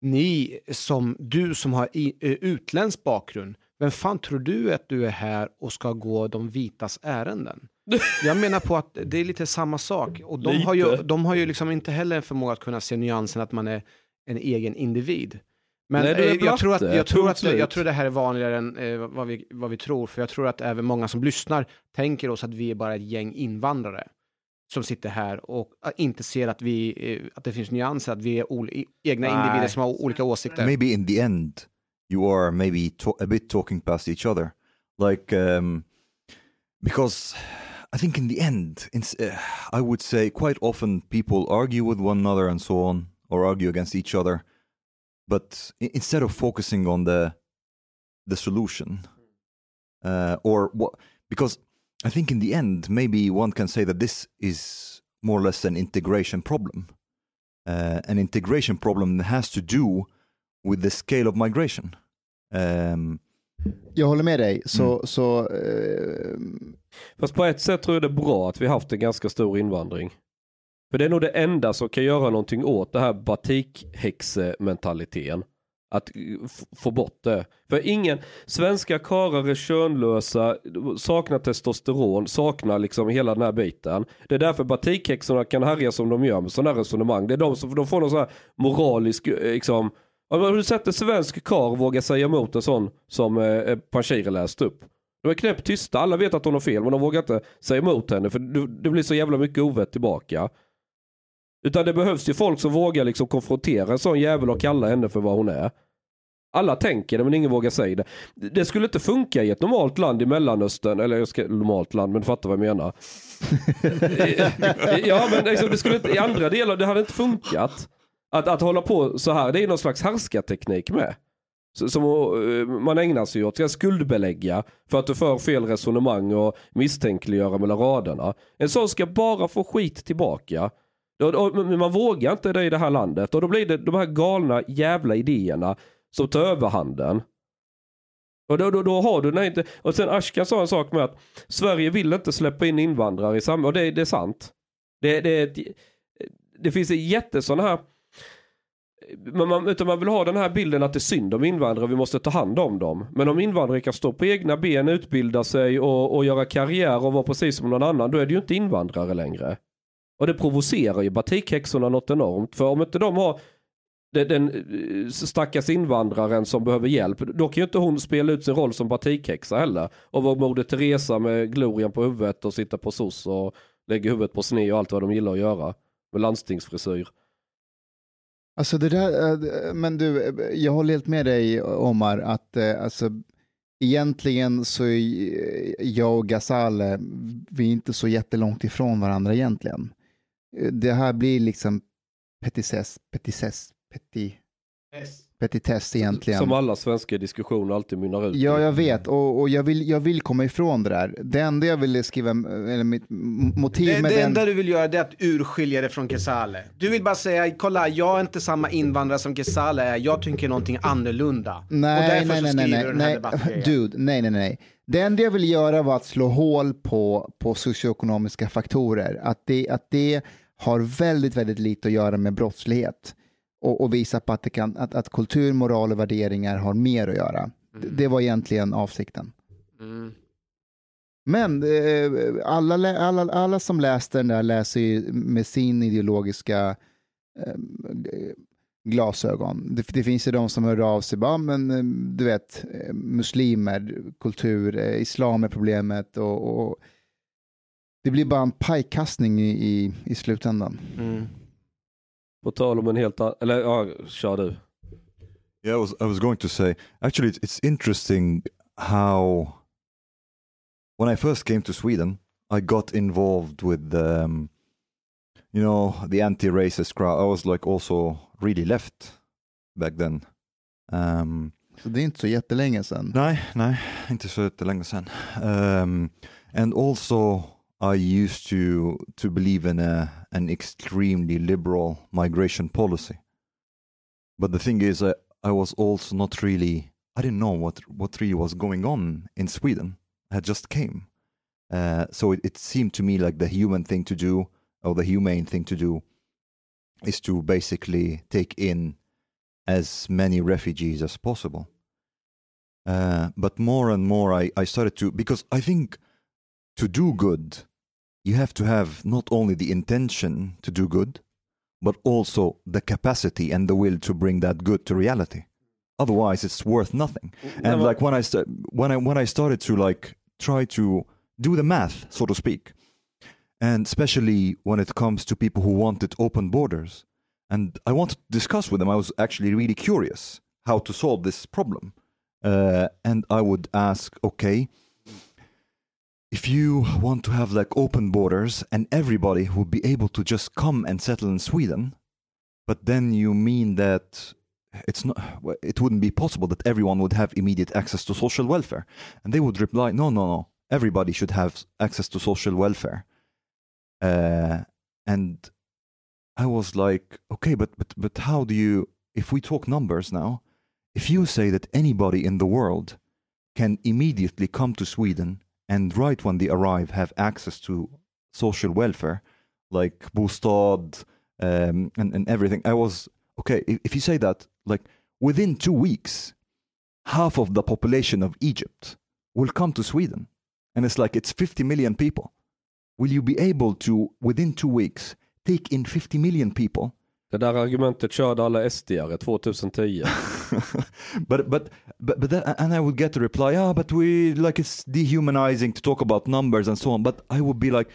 ni som, du som har i, eh, utländsk bakgrund, vem fan tror du att du är här och ska gå de vitas ärenden? Jag menar på att det är lite samma sak. Och de har ju, Lite. de har ju liksom inte heller en förmåga att kunna se nyansen att man är en egen individ. Men Nej, eh, jag, tror att, jag, tror att, jag tror det här är vanligare än eh, vad, vi, vad vi tror. För jag tror att även många som lyssnar tänker oss att vi är bara ett gäng invandrare som sitter här och eh, inte ser att, vi, eh, att det finns nyanser, att vi är ol- egna Nej. individer som har olika åsikter. Maybe in the end, you are maybe a bit talking past each other. Like, um, because I think in the end, uh, I would say quite often people argue with one another and so on, or argue against each other. But instead of focusing on the the solution, uh, or what, because I think in the end, maybe one can say that this is more or less an integration problem. Uh, an integration problem that has to do with the scale of migration. Um, Jag håller med dig. Så, Mm. så, eh, fast på ett sätt tror jag det är bra att vi haft en ganska stor invandring. För det är nog det enda som kan göra någonting åt det här batikhäxementaliteten. Att eh, få bort det. För ingen, svenska karlar är könlösa, saknar testosteron, saknar liksom hela den här biten. Det är därför batikhäxorna kan härja som de gör med sådana här resonemang. Det är de som de får någon sån här moralisk, eh, liksom, Har du sett en svensk karl våga säga emot en sån som eh, Panshiri läste upp? De är knäppt tysta, alla vet att hon har fel men de vågar inte säga emot henne för det blir så jävla mycket ovett tillbaka. Utan det behövs ju folk som vågar liksom konfrontera en sån jävel och kalla henne för vad hon är. Alla tänker det men ingen vågar säga det. Det skulle inte funka i ett normalt land i Mellanöstern, eller jag ska, normalt land men du fattar vad jag menar. ja men liksom, det skulle inte, i andra delar, det hade inte funkat. Att, att hålla på så här, det är någon slags härskarteknik med. Som eh, man ägnar sig åt, ska skuldbelägga för att du för fel resonemang och misstänkliggöra mellan raderna. En sån ska bara få skit tillbaka. Men man vågar inte det i det här landet och då blir det de här galna jävla idéerna som tar överhanden. Och då, då, då har du nej, inte, och sen Ashkan sa en sak med att Sverige vill inte släppa in invandrare i samhället och det, det är sant. Det, det, det finns en jätte sån här men man, utan man vill ha den här bilden att det är synd om invandrare, vi måste ta hand om dem. Men om invandrare kan stå på egna ben, utbilda sig och, och göra karriär och vara precis som någon annan, då är det ju inte invandrare längre. Och det provocerar ju batikhäxorna något enormt. För om inte de har den, den stackars invandraren som behöver hjälp, då kan ju inte hon spela ut sin roll som batikhäxa heller. Och vara Moder Teresa med glorian på huvudet och sitta på soc och lägga huvudet på sne och allt vad de gillar att göra. Med landstingsfrisyr. Alltså det där, eh, eh, men du, eh, jag håller helt med dig Omar, att alltså, egentligen så är jag och Ghazale, vi är inte så jättelångt ifrån varandra egentligen. Det här blir liksom petit ses, petit, petitess egentligen. Som alla svenska diskussioner alltid mynnar ut. Ja, jag vet och, och jag, vill, jag vill komma ifrån det där. Det enda jag ville skriva, eller mitt motiv Det, med det den... enda du vill göra det är att urskilja det från Kesale. Du vill bara säga, kolla jag är inte samma invandrare som Kesale är, jag tycker någonting annorlunda. Nej, och därför nej, så nej, nej, skriver nej, du den här nej, dude, nej, nej, nej. Det enda jag vill göra var att slå hål på, på socioekonomiska faktorer. Att det, att det har väldigt, väldigt lite att göra med brottslighet. Och, och visa på att, det kan, att, att kultur, moral och värderingar har mer att göra. Det, det var egentligen avsikten. Mm. Men eh, alla, alla, alla som läste den där läser ju med sin ideologiska eh, glasögon. Det, det finns ju de som hör av sig, bara, men eh, du vet, eh, muslimer, kultur, eh, islam är problemet och, och det blir bara en pajkastning i, i, i slutändan. Mm. På tal om en helt annan, eller ja, kör du. Yeah, I was I was going to say actually it's, it's interesting how when I first came to Sweden I got involved with um, you know the anti-racist crowd. I was like also really left back then. Um, Så det är inte så jättelänge sedan. nej, nej, inte så jättelänge sedan. Um, and also I used to to believe in a an extremely liberal migration policy. But the thing is, I, I was also not really. I didn't know what what really was going on in Sweden. I had just came, uh, so it, it seemed to me like the human thing to do, or the humane thing to do, is to basically take in as many refugees as possible. Uh, but more and more, I, I started to because I think to do good, you have to have not only the intention to do good, but also the capacity and the will to bring that good to reality. Otherwise, it's worth nothing. And men- like when I sta- when I when I started to like try to do the math, so to speak, and especially when it comes to people who wanted open borders, and I wanted to discuss with them. I was actually really curious how to solve this problem, uh, and I would ask, okay, if you want to have like open borders and everybody would be able to just come and settle in Sweden, but then you mean that it's not it wouldn't be possible that everyone would have immediate access to social welfare. And they would reply no no no. Everybody should have access to social welfare. Uh, and i was like okay but but but how do you if we talk numbers now if you say that anybody in the world can immediately come to sweden and right when they arrive have access to social welfare like bostad um, and, and everything. I was okay if, if you say that like within two weeks half of the population of egypt will come to sweden. And it's like it's 50 million people. Will you be able to within two weeks take in 50 million people Det där argumentet körde alla SD-are 2010. but but but but then, and I would get the reply, ah, but we like it's dehumanizing to talk about numbers and so on. But I would be like,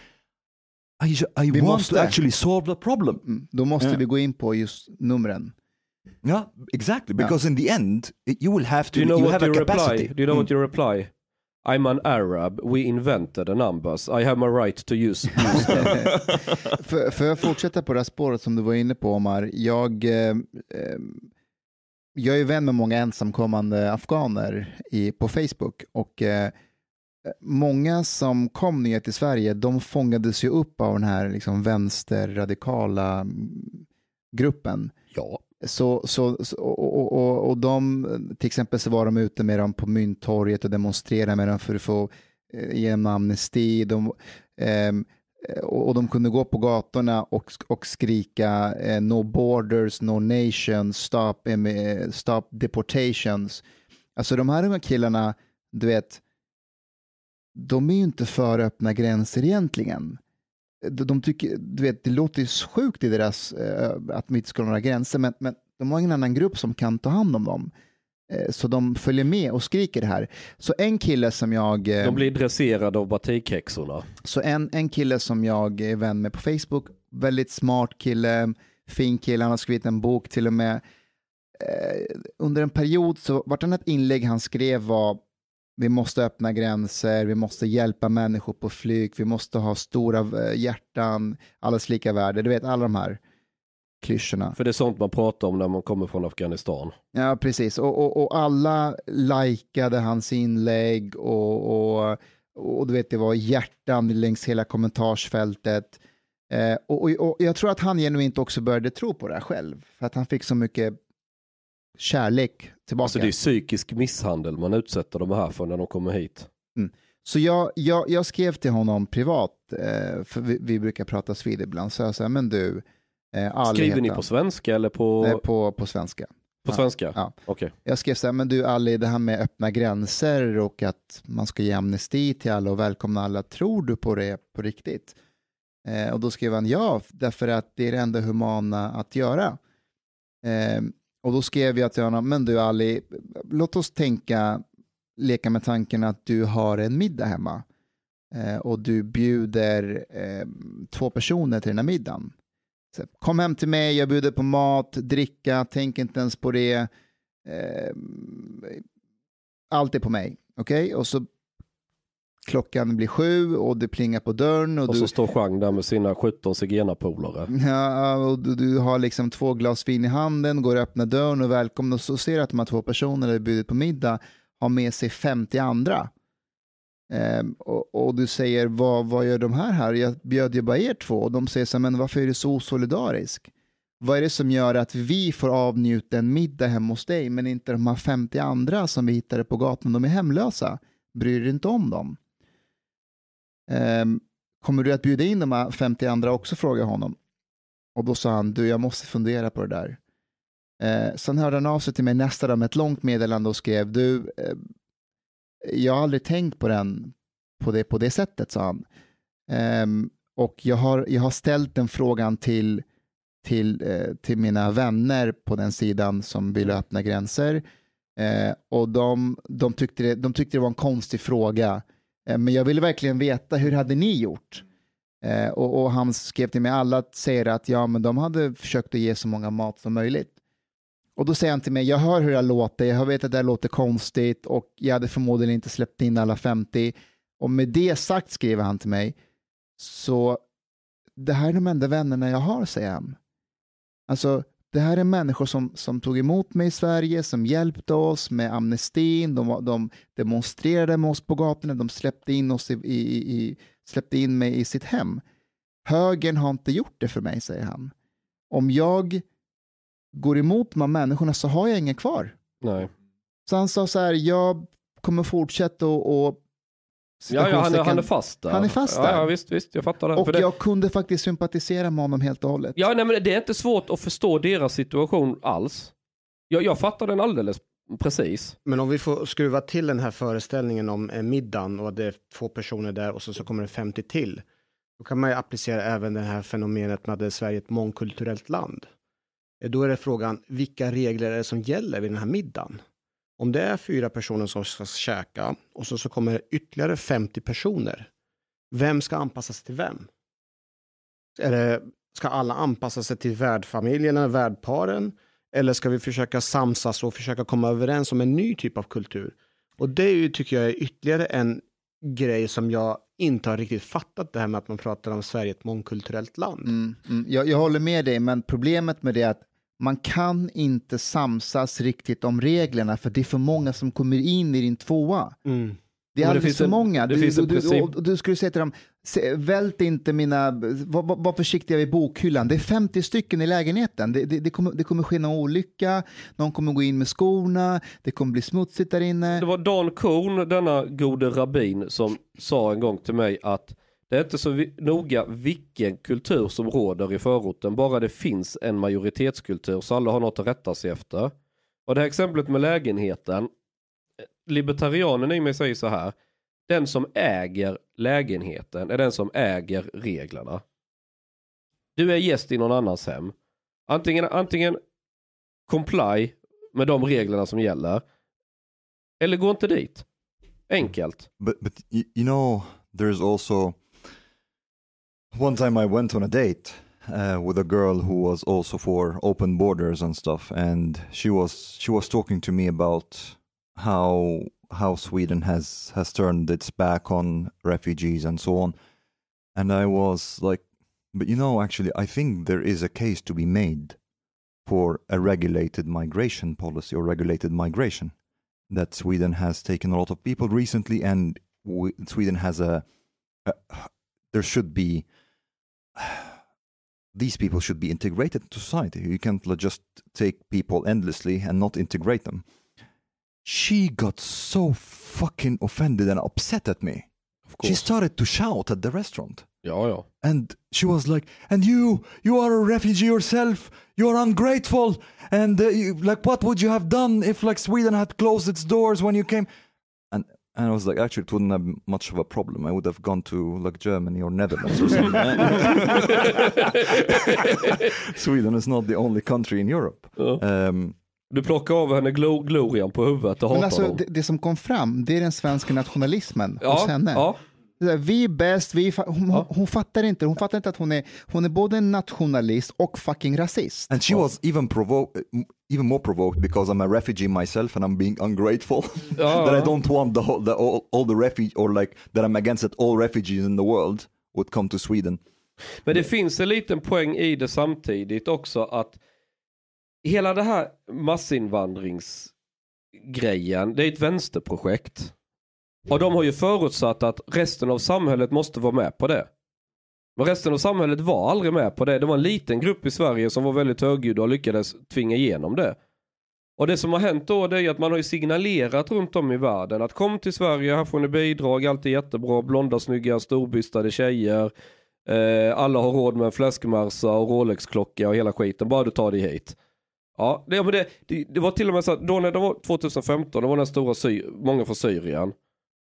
I I Vi want måste. to actually solve the problem. Mm, Då måste Ja. vi gå in på just numren. Yeah, exactly. Because in the end, it, you will have to. You know you what have a capacity. reply? Do you know Mm. what you reply? I'm an Arab. We invented the numbers. I have my right to use, use. För, för att fortsätta på det här spåret som du var inne på Omar, jag, eh, eh, jag är vän med många ensamkommande afghaner i, på Facebook och eh, många som kom nya till Sverige, de fångades ju upp av den här liksom, vänsterradikala mm, gruppen. ja. Så, så, så, och, och, och, de, till exempel så var de ute med dem på Mynttorget och demonstrerade med dem för att få eh, igenom genom amnesti. De, eh, och, de kunde gå på gatorna och, och skrika eh, no borders, no nations, stop, stop deportations. Alltså de här unga killarna, du vet, de är ju inte för öppna gränser egentligen. De, tycker, du vet, det låter ju sjukt i deras, eh, att de inte ska ha några gränser, men, men de har ingen annan grupp som kan ta hand om dem. Eh, så de följer med och skriker det här. Så en kille som jag... eh, De blir dresserade av batikhäxorna. så en, en kille som jag är vän med på Facebook, väldigt smart kille, fin kille, han har skrivit en bok till och med. Under en period så vartannat inlägg han skrev var vi måste öppna gränser, vi måste hjälpa människor på flyg, vi måste ha stora eh, hjärtan, allas lika värde, du vet alla de här klyschorna. För det är sånt man pratar om när man kommer från Afghanistan. Ja, precis. Och, och, och alla likade hans inlägg och, och, och du vet, det var hjärtan längs hela kommentarsfältet. Eh, och, och, och jag tror att han genuint också började tro på det här själv, för att han fick så mycket kärlek tillbaka. Alltså det är psykisk misshandel man utsätter de här för när de kommer hit. Så jag, jag, jag skrev till honom privat, eh, för vi, vi brukar prata svid ibland, så jag sa, men du, eh, Ali Skriver ni på svenska eller på, Nej, på, på svenska. på ja, svenska? ja. Okej. Jag skrev så här, men du Ali, det här med öppna gränser och att man ska ge amnesti till alla och välkomna alla, tror du på det på riktigt? Eh, och då skrev han ja, därför att det är det enda humana att göra. Eh, och då skrev jag till honom, men du Ali, låt oss tänka, leka med tanken att du har en middag hemma eh, och du bjuder eh, två personer till den här middagen. Så, kom hem till mig, jag bjuder på mat, dricka, tänk inte ens på det. Eh, allt är på mig, okej? Och så klockan blir sju och det plingar på dörren och, Och du, så står Chang där med sina 17 zigenarpolare. ja, och du, du har liksom två glas vin i handen, går och öppnar dörren och välkomnar och så ser du att de här två personerna du bjudit på middag har med sig 50 andra. Ehm, och, och du säger, vad, vad gör de här här? Jag bjöd ju bara er två. Och de säger så här, men varför är du så osolidarisk? Vad är det som gör att vi får avnjuta en middag hemma hos dig, men inte de här 50 andra som vi hittade på gatan? De är hemlösa. Bryr dig inte om dem? Um, kommer du att bjuda in de här 50 andra också, frågade honom. Och då sa han, du jag måste fundera på det där. Eh, sen hörde han av sig till mig nästa dag med ett långt meddelande och skrev, du, eh, jag har aldrig tänkt på, den, på, det, på det sättet, sa han. Ehm, och jag har, jag har ställt den frågan till, till, eh, till mina vänner på den sidan som vill öppna gränser. Ehm, och de, de, tyckte det, de tyckte det var en konstig fråga. Eh, men jag ville verkligen veta, hur hade ni gjort? Eh, och, och han skrev till mig, alla säger att ja, men de hade försökt att ge så många mat som möjligt. Och då säger han till mig, jag hör hur det låter, jag vet att det här låter konstigt och jag hade förmodligen inte släppt in alla 50. Och med det sagt, skriver han till mig, så det här är de enda vännerna jag har, säger han. Alltså, det här är människor som, som tog emot mig i Sverige, som hjälpte oss med amnestin, de, de demonstrerade med oss på gatorna, de släppte in, oss i, i, i, släppte in mig i sitt hem. Högern har inte gjort det för mig, säger han. Om jag går emot de här människorna så har jag ingen kvar. Nej. Så han sa så här, jag kommer fortsätta och Ja, ja han, är, han är fast där. Han är fast ja, där. Ja, visst, visst, jag fattar det. Och För det jag kunde faktiskt sympatisera med honom helt och hållet. Ja, nej, men det är inte svårt att förstå deras situation alls. Jag, jag fattar den alldeles precis. Men om vi får skruva till den här föreställningen om eh, middagen och att det är två personer där och så, så kommer det 50 till. Då kan man ju applicera även det här fenomenet med att Sverige är ett mångkulturellt land. eh, då är det frågan, vilka regler är det som gäller vid den här middagen? Om det är fyra personer som ska käka och så, så kommer ytterligare 50 personer, vem ska anpassa sig till vem? Är det, ska alla anpassa sig till värdfamiljen eller värdparen? Eller ska vi försöka samsas och försöka komma överens om en ny typ av kultur? Och det är ju, tycker jag är ytterligare en grej som jag inte har riktigt fattat det här med att man pratar om Sverige ett mångkulturellt land. Mm, mm. Jag, jag håller med dig, men problemet med det är att man kan inte samsas riktigt om reglerna för det är för många som kommer in i din tvåa. Mm. Det är alldeles för många. Du, du, du, du skulle säga till dem, "Se- vält inte mina, var, var, var försiktiga vid bokhyllan. Det är 50 stycken i lägenheten. Det, det, det, kommer, det kommer ske någon olycka, någon kommer gå in med skorna, det kommer bli smutsigt där inne. Det var Dan Korn, denna gode rabbin, som sa en gång till mig att det är inte så vi- noga vilken kultur som råder i förorten, bara det finns en majoritetskultur så alla har något att rätta sig efter. Och det här exemplet med lägenheten, libertarianen i mig säger så här, den som äger lägenheten är den som äger reglerna. Du är gäst i någon annans hem. Antingen, antingen comply med de reglerna som gäller, eller gå inte dit. Enkelt. But but you, you know, there's also one time I went on a date uh, with a girl who was also for open borders and stuff, and she was she was talking to me about how how Sweden has has turned its back on refugees and so on, and I was like, but you know, actually, I think there is a case to be made for a regulated migration policy or regulated migration that Sweden has taken a lot of people recently, and w- Sweden has a, a. There should be. These people should be integrated into society. You can't just take people endlessly and not integrate them. She got so fucking offended and upset at me. Of She started to shout at the restaurant. Ja, ja. and she was like and you you are a refugee yourself you are ungrateful and uh, you, like what would you have done if like sweden had closed its doors when you came and i was like actually it wouldn't have much of a problem i would have gone to like germany or netherlands or something sweden is not the only country in europe Ja. um, Du plockar av henne glo glorian på huvudet och hatar Men alltså, honom. det, det som kom fram, det är den svenska nationalismen hos Ja, henne. ja. Vi är bäst, vi fa- hon, Ja. hon fattar inte, hon fattar inte att hon är, hon är både en nationalist och fucking rasist. and she was even provoked even more provoked because i'm a refugee myself and i'm being ungrateful Ja, that I don't want the whole, the all, all the refugee or like that I'm against that all refugees in the world would come to Sweden. Men det finns en liten poäng i det samtidigt också att hela det här massinvandringsgrejen, det är ett vänsterprojekt. Och de har ju förutsatt att resten av samhället måste vara med på det. Men resten av samhället var aldrig med på det. Det var en liten grupp i Sverige som var väldigt högljudda och lyckades tvinga igenom det. Och det som har hänt då det är att man har signalerat runt om i världen att kom till Sverige, här får ni bidrag, allt är jättebra, blonda, snygga, storbystade tjejer. Eh, alla har råd med en fläskmärsa och Rolex-klocka och hela skiten, bara du tar dig hit. Ja, det, det, det, var till och med så att då när det var 2015, då var den stora sy många från Syrien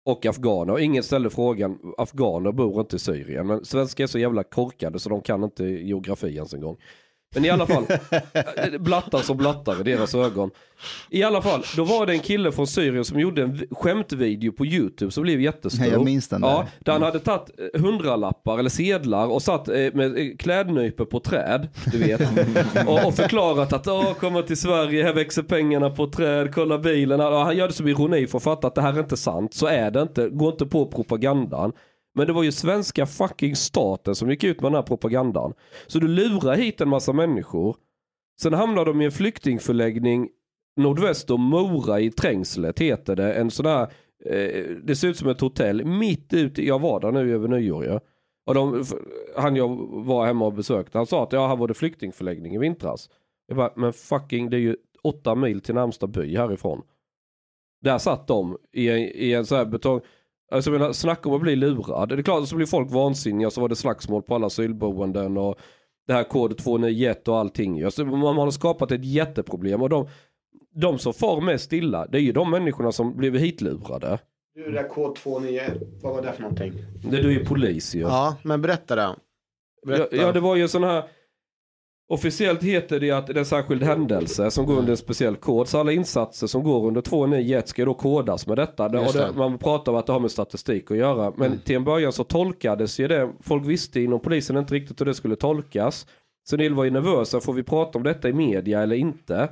och afghaner och ingen ställde frågan, afghaner bor inte i Syrien, men svenskar är så jävla korkade så de kan inte geografi ens en gång. Men i alla fall, blattar som blattar i deras ögon. I alla fall, då var det en kille från Syrien som gjorde en skämtvideo på YouTube som blev jättestor. Jag minns den där. Ja, där han hade tagit eh, hundralappar eller sedlar och satt eh, med eh, klädnypor på träd, du vet. och, och förklarat att åh, kommer till Sverige, här växer pengarna på träd, kolla bilen. Och han gör det som ironi för att fatta att det här är inte sant, så är det inte, gå inte på propagandan. Men det var ju svenska fucking staten som gick ut med den här propagandan. Så du lurar hit en massa människor. Sen hamnar de i en flyktingförläggning nordväst om Mora i Trängslet heter det. En sån här, eh, det ser ut som ett hotell mitt ute, jag var där nu över nyår ja. Och de, han jag var hemma och besökte, han sa att ja, här var det flyktingförläggning i vintras. Jag bara, men fucking det är ju åtta mil till närmsta by härifrån. Där satt de i en, i en sån här betong, Alltså jag menar, snacka om att bli lurad. Det är klart så blir folk vansinniga så var det slagsmål på alla asylboenden och det här kod 291 och allting. Alltså, man har skapat ett jätteproblem och de, de som far mest illa det är ju de människorna som blev hitlurade. Du, det där kod 291, vad var det för någonting? Det du är ju polis ju. Ja, men berätta då. Ja, Berätta. ja det var ju sån här Officiellt heter det att det är en särskild händelse som går under en speciell kod. Så alla insatser som går under 291 ska då kodas med detta. Det, det, man pratar om att det har med statistik att göra. Men till en början så tolkades ju det. Folk visste inom polisen inte riktigt hur det skulle tolkas. Så del var ju nervösa. Får vi prata om detta i media eller inte?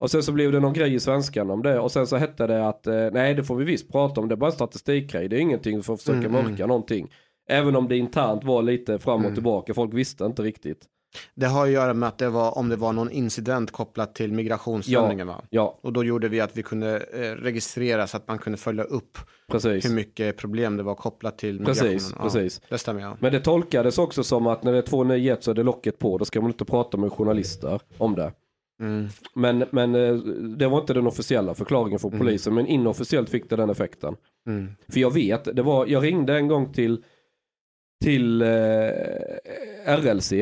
Och sen så blev det någon grej i svenskan om det. Och sen så hette det att eh, nej det får vi visst prata om. Det är bara en statistikgrej. Det är ingenting för att försöka Mm, mörka mm. någonting. Även om det internt var lite fram och Mm. tillbaka. Folk visste inte riktigt. Det har att göra med att det var, om det var någon incident kopplat till migrationsströmningen va? Ja, Och då gjorde vi att vi kunde eh, registrera så att man kunde följa upp precis. hur mycket problem det var kopplat till migrationen. Precis, Ja, precis. Det stämmer ja. Men det tolkades också som att när det är 291 så är det locket på. Då ska man inte prata med journalister om det. Mm. Men, men eh, det var inte den officiella förklaringen från Mm. polisen. Men inofficiellt fick det den effekten. Mm. För jag vet, det var, jag ringde en gång till, till eh, RLC.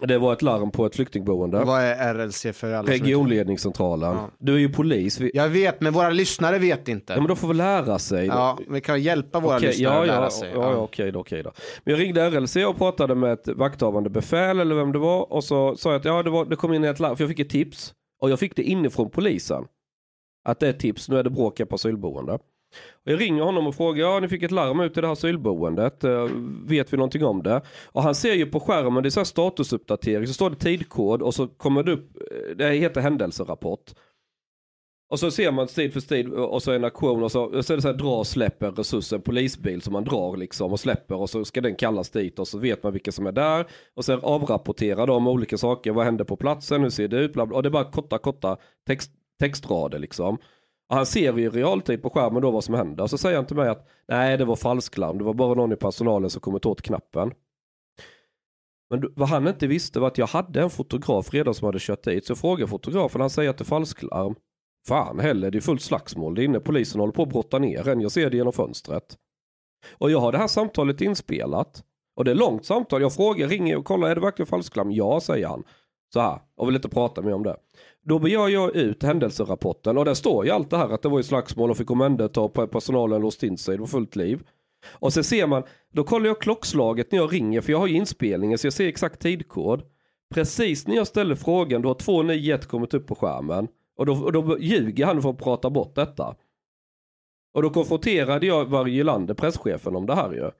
Det var ett larm på ett flyktingboende. Vad är RLC för alla Regionledningscentralen. Ja. Du är ju polis. Vi, Jag vet, men våra lyssnare vet inte. ja, men då får vi lära sig. Ja, vi kan hjälpa våra Okej, lyssnare ja, att lära ja, sig. Ja, ja, okej då, okej då. Men jag ringde RLC och pratade med ett vakthavande befäl eller vem det var. Och så sa jag att ja, det, var, det kom in ett larm, för jag fick ett tips. Och jag fick det inifrån polisen. Att det är ett tips, nu är det bråk på asylboende. Jag ringer honom och frågar, ja ni fick ett larm ut i det här asylboendet, eh, vet vi någonting om det? Och han ser ju på skärmen, det är så här statusuppdatering, så står det tidkod och så kommer det upp, eh, det heter händelserapport. Och så ser man stid för stid och så en aktion och så, och så är det så här dra och släpper resursen, polisbil som man drar liksom och släpper och så ska den kallas dit och så vet man vilka som är där. Och sen avrapporterar de olika saker, vad händer på platsen, hur ser det ut, bla bla. Och det är bara korta korta text, textrader liksom. Och han ser ju i realtid på skärmen då vad som händer. Och så säger han till mig att nej det var falsklarm, det var bara någon i personalen som kommit åt knappen. Men vad han inte visste var att jag hade en fotograf redan som hade kört dit. Så jag frågar fotografen, han säger att det är falsklarm. Fan heller, det är fullt slagsmål. Det är inne polisen håller på att brotta ner en. Jag ser det genom fönstret. Och jag har det här samtalet inspelat. Och det är långt samtal. Jag frågar, ringer och kollar, är det verkligen falsklarm? Ja, säger han. Så här, och vill inte prata mer om det. Då begär jag ut händelserapporten och där står ju allt det här att det var ju slagsmål och fick omhänderta och personalen låst in sig, det var fullt liv. Och sen ser man, då kollar jag klockslaget när jag ringer för jag har ju inspelningen så jag ser exakt tidkod. Precis när jag ställer frågan då har 291 kommit upp på skärmen. Och då, och då ljuger han för att prata bort detta. Och då konfronterade jag Varje Lander, presschefen, om det här ju.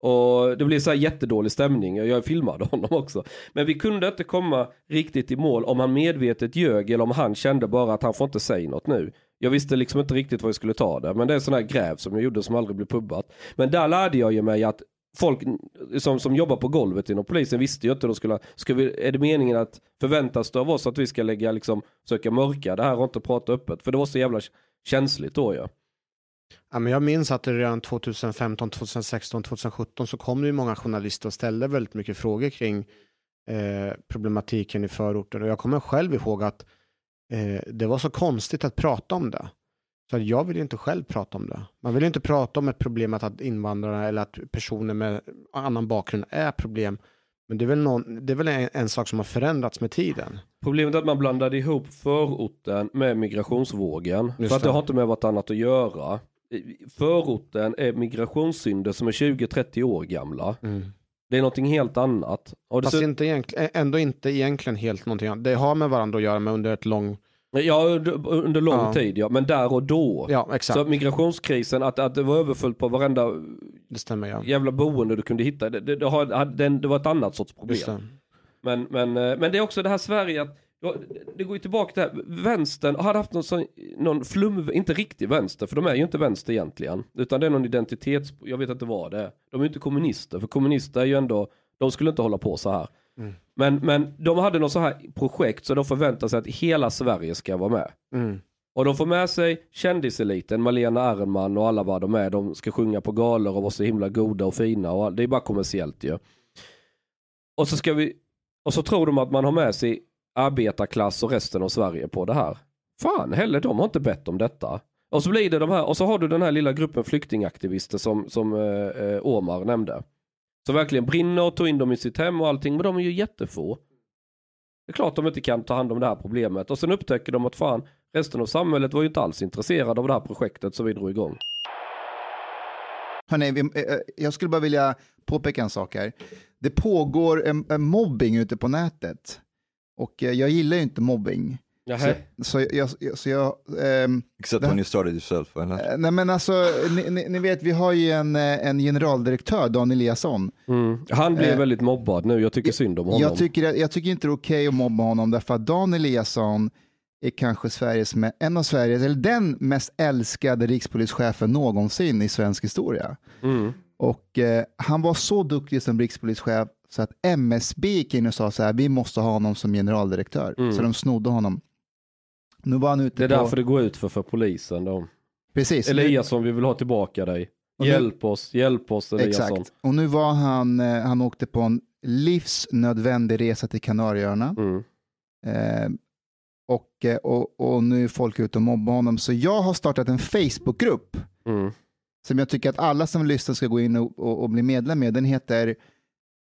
Och det blev så här jättedålig stämning och jag filmade honom också. Men vi kunde inte komma riktigt i mål om han medvetet ljög eller om han kände bara att han får inte säga något nu. Jag visste liksom inte riktigt vad jag skulle ta det. Men det är sån här gräv som jag gjorde som aldrig blev pubbat. Men där lärde jag ju mig att folk som, som jobbar på golvet inom polisen visste ju inte Då skulle, ska vi, är det meningen att förväntas det av oss att vi ska lägga liksom, söka mörka det här och inte prata öppet. För det var så jävla känsligt då ju. Ja. Ja, men jag minns att det redan 2015, 2016, 2017 så kom det ju många journalister och ställde väldigt mycket frågor kring eh, problematiken i förorten. Och jag kommer själv ihåg att eh, det var så konstigt att prata om det. Så jag vill inte själv prata om det. Man vill inte prata om ett problem att, att invandrare eller att personer med annan bakgrund är problem. Men det är väl, någon, det är väl en, en sak som har förändrats med tiden. Problemet är att man blandade ihop förorten med migrationsvågen. Just för att det det. har inte med vartannat att göra. Förorten är migrationssynder som är 20-30 år gamla. Det är någonting helt annat. Och Fast inte egentligen, ändå inte egentligen helt någonting annat. Det har med varandra att göra med under ett lång... ja, under, under lång Ja. tid ja, men där och då. Ja, exakt. Så migrationskrisen, att, att det var överfullt på varenda Det stämmer ja. jävla boende du kunde hitta. Det, det, det, har, det var ett annat sorts problem. Men, men, eh, men det är också det här Sverige att det går ju tillbaka till här. Vänstern hade haft någon, sån, någon flum, inte riktig vänster, för de är ju inte vänster egentligen. Utan det är någon identitets, jag vet inte vad det är. De är ju inte kommunister, för kommunister är ju ändå, de skulle inte hålla på så här. Mm. Men, men de hade något så här projekt så de förväntar sig att hela Sverige ska vara med. Mm. Och de får med sig kändiseliten, Malena Ernman och alla vad de är. De ska sjunga på galor och vara så himla goda och fina. Och all- det är bara kommersiellt ju. Och så ska vi, och så tror de att man har med sig arbetarklass och resten av Sverige på det här. Fan heller, de har inte bett om detta. Och så blir det de här, och så har du den här lilla gruppen flyktingaktivister som, som eh, eh Omar nämnde. Som verkligen brinner och tog in dem i sitt hem och allting, men de är ju jättefå. Det är klart de inte kan ta hand om det här problemet. Och sen upptäcker de att fan, resten av samhället var ju inte alls intresserade av det här projektet som vi drog igång. Hörrni, eh, eh, jag skulle bara vilja påpeka en sak här. Det pågår en, en mobbing ute på nätet. Och eh, jag gillar ju inte mobbing. Så, så jag, så jag ehm, Except when you started yourself. Eller? eh, nej men alltså, ni, ni, ni vet vi har ju en, eh, en generaldirektör, Dan Eliasson. Mm. Han blir Eh, väldigt mobbad nu, jag tycker synd om honom. Jag tycker, jag tycker inte det är okej att mobba honom därför att Dan Eliasson är kanske Sveriges, en av Sveriges, eller den mest älskade rikspolischefen någonsin i svensk historia. Mm. Och eh, han var så duktig som rikspolischef så att MSB gick in och sa så här, vi måste ha honom som generaldirektör. Mm. Så de snodde honom. Nu var han ute Det är på... därför det går ut för, för polisen då. Precis. Eliasson, vi vill ha tillbaka dig. Och nu- Hjälp oss, hjälp oss Eliasson. Exakt. Och nu var han, eh, han åkte på en livsnödvändig resa till Kanarieöarna. Mm. Eh, och, eh, och, och nu är folk ute och mobbar honom. Så jag har startat en Facebookgrupp Mm. som jag tycker att alla som lyssnar ska gå in och, och, och bli medlem i. Den heter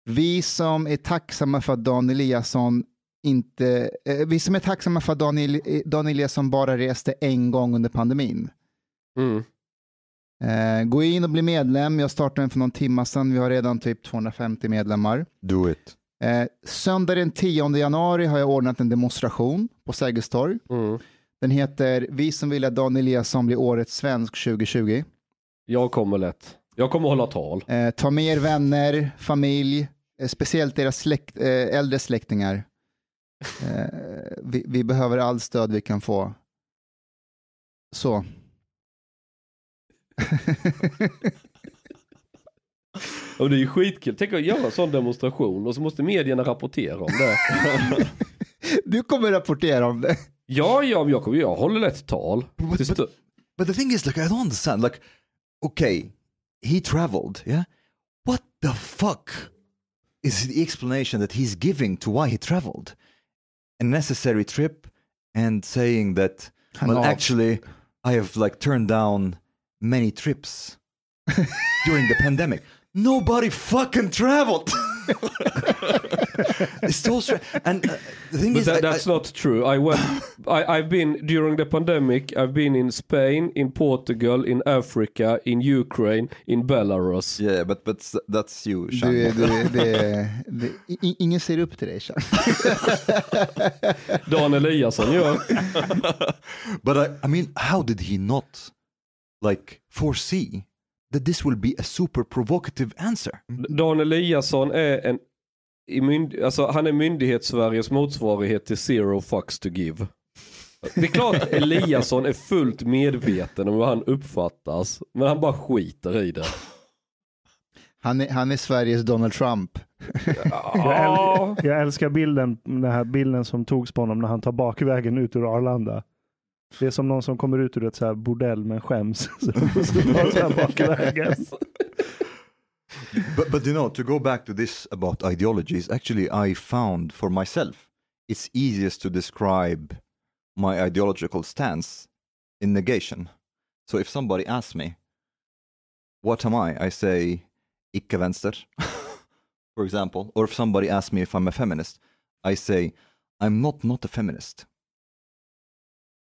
Vi som är tacksamma för att Dan Eliasson inte, eh, vi som är tacksamma för att Dan, El- Dan Eliasson bara reste en gång under pandemin. Mm. Eh, gå in och bli medlem. Jag startade den för någon timme sedan. Vi har redan typ 250 medlemmar. Do it. Eh, söndag den 10 januari har jag ordnat en demonstration på Sergels torg. Mm. Den heter Vi som vill att Dan Eliasson blir årets svensk 2020. Jag kommer lätt. Jag kommer hålla tal. Eh, ta med er vänner, familj, eh, speciellt deras släkt, eh, äldre släktingar. Eh, vi, vi behöver all stöd vi kan få. Så. Och det är ju skitkul. Tänk att göra en sån demonstration och så måste medierna rapportera om det. du kommer rapportera om det. ja, ja, men jag, kommer, jag håller lätt tal. But, but, but the thing is, like, I don't understand. Like, okay, he traveled, yeah? What the fuck is the explanation that he's giving to why he traveled? A necessary trip and saying that, well, av- actually, I have like turned down many trips during the pandemic. Nobody fucking traveled. it's so strange. And uh, the thing But is, that, I- that's I- not true. I went. I, I've been during the pandemic. I've been in Spain, in Portugal, in Africa, in Ukraine, in Belarus. yeah, but but that's you, Sean. du, det, det, ingen ser upp till dig, Sean. Dan Eliasson gör. But I, I mean, how did he not like foresee that this will be a super provocative answer? Dan Eliasson är en i mynd, alltså han är myndighets-Sveriges motsvarighet till zero fucks to give. Det är klart Eliasson är fullt medveten om hur han uppfattas, men han bara skiter i det. Han är, han är Sveriges Donald Trump. Jag, äl jag älskar bilden, den här bilden som togs på honom när han tar bakvägen ut ur Arlanda. Det är som någon som kommer ut ur ett så här bordell men skäms. Så. But but you know, to go back to this about ideologies, actually, I found for myself it's easiest to describe my ideological stance in negation. So if somebody asks me, "What am I?" I say, "Icke vänster," for example. Or if somebody asks me if I'm a feminist, I say, "I'm not not a feminist."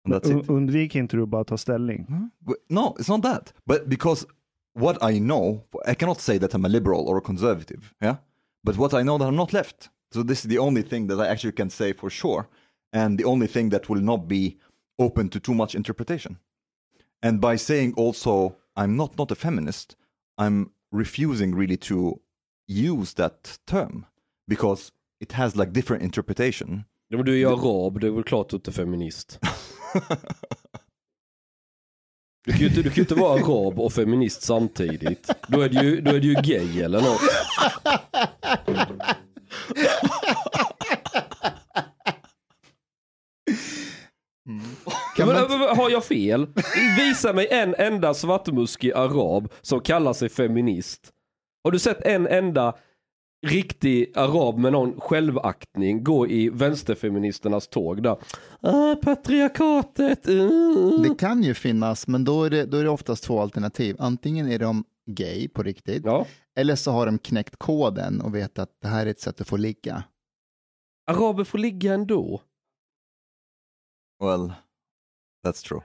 And that's it. Un- Undvik inte du bara ta ställning. Huh? But No, it's not that. But because what I know, I cannot say that I'm a liberal or a conservative. Yeah. But what I know that I'm not left. So this is the only thing that I actually can say for sure, and the only thing that will not be open to too much interpretation. And by saying also I'm not not a feminist, I'm refusing really to use that term because it has like different interpretation. Ja, men du är ju arab, det är väl klart att du inte är feminist. Du kan ju inte, du kan inte vara arab och feminist samtidigt. Då är du ju, då är du ju gay eller något. Men, men, har jag fel? Visa mig en enda svartmuskig arab som kallar sig feminist. Har du sett en enda riktig arab med någon självaktning gå i vänsterfeministernas tåg där? Ah, patriarkatet. Uh. det kan ju finnas, men då är, det, då är det oftast två alternativ. Antingen är de gay på riktigt, Ja. eller så har de knäckt koden och vet att det här är ett sätt att få ligga. Araber får ligga ändå. Well, that's true.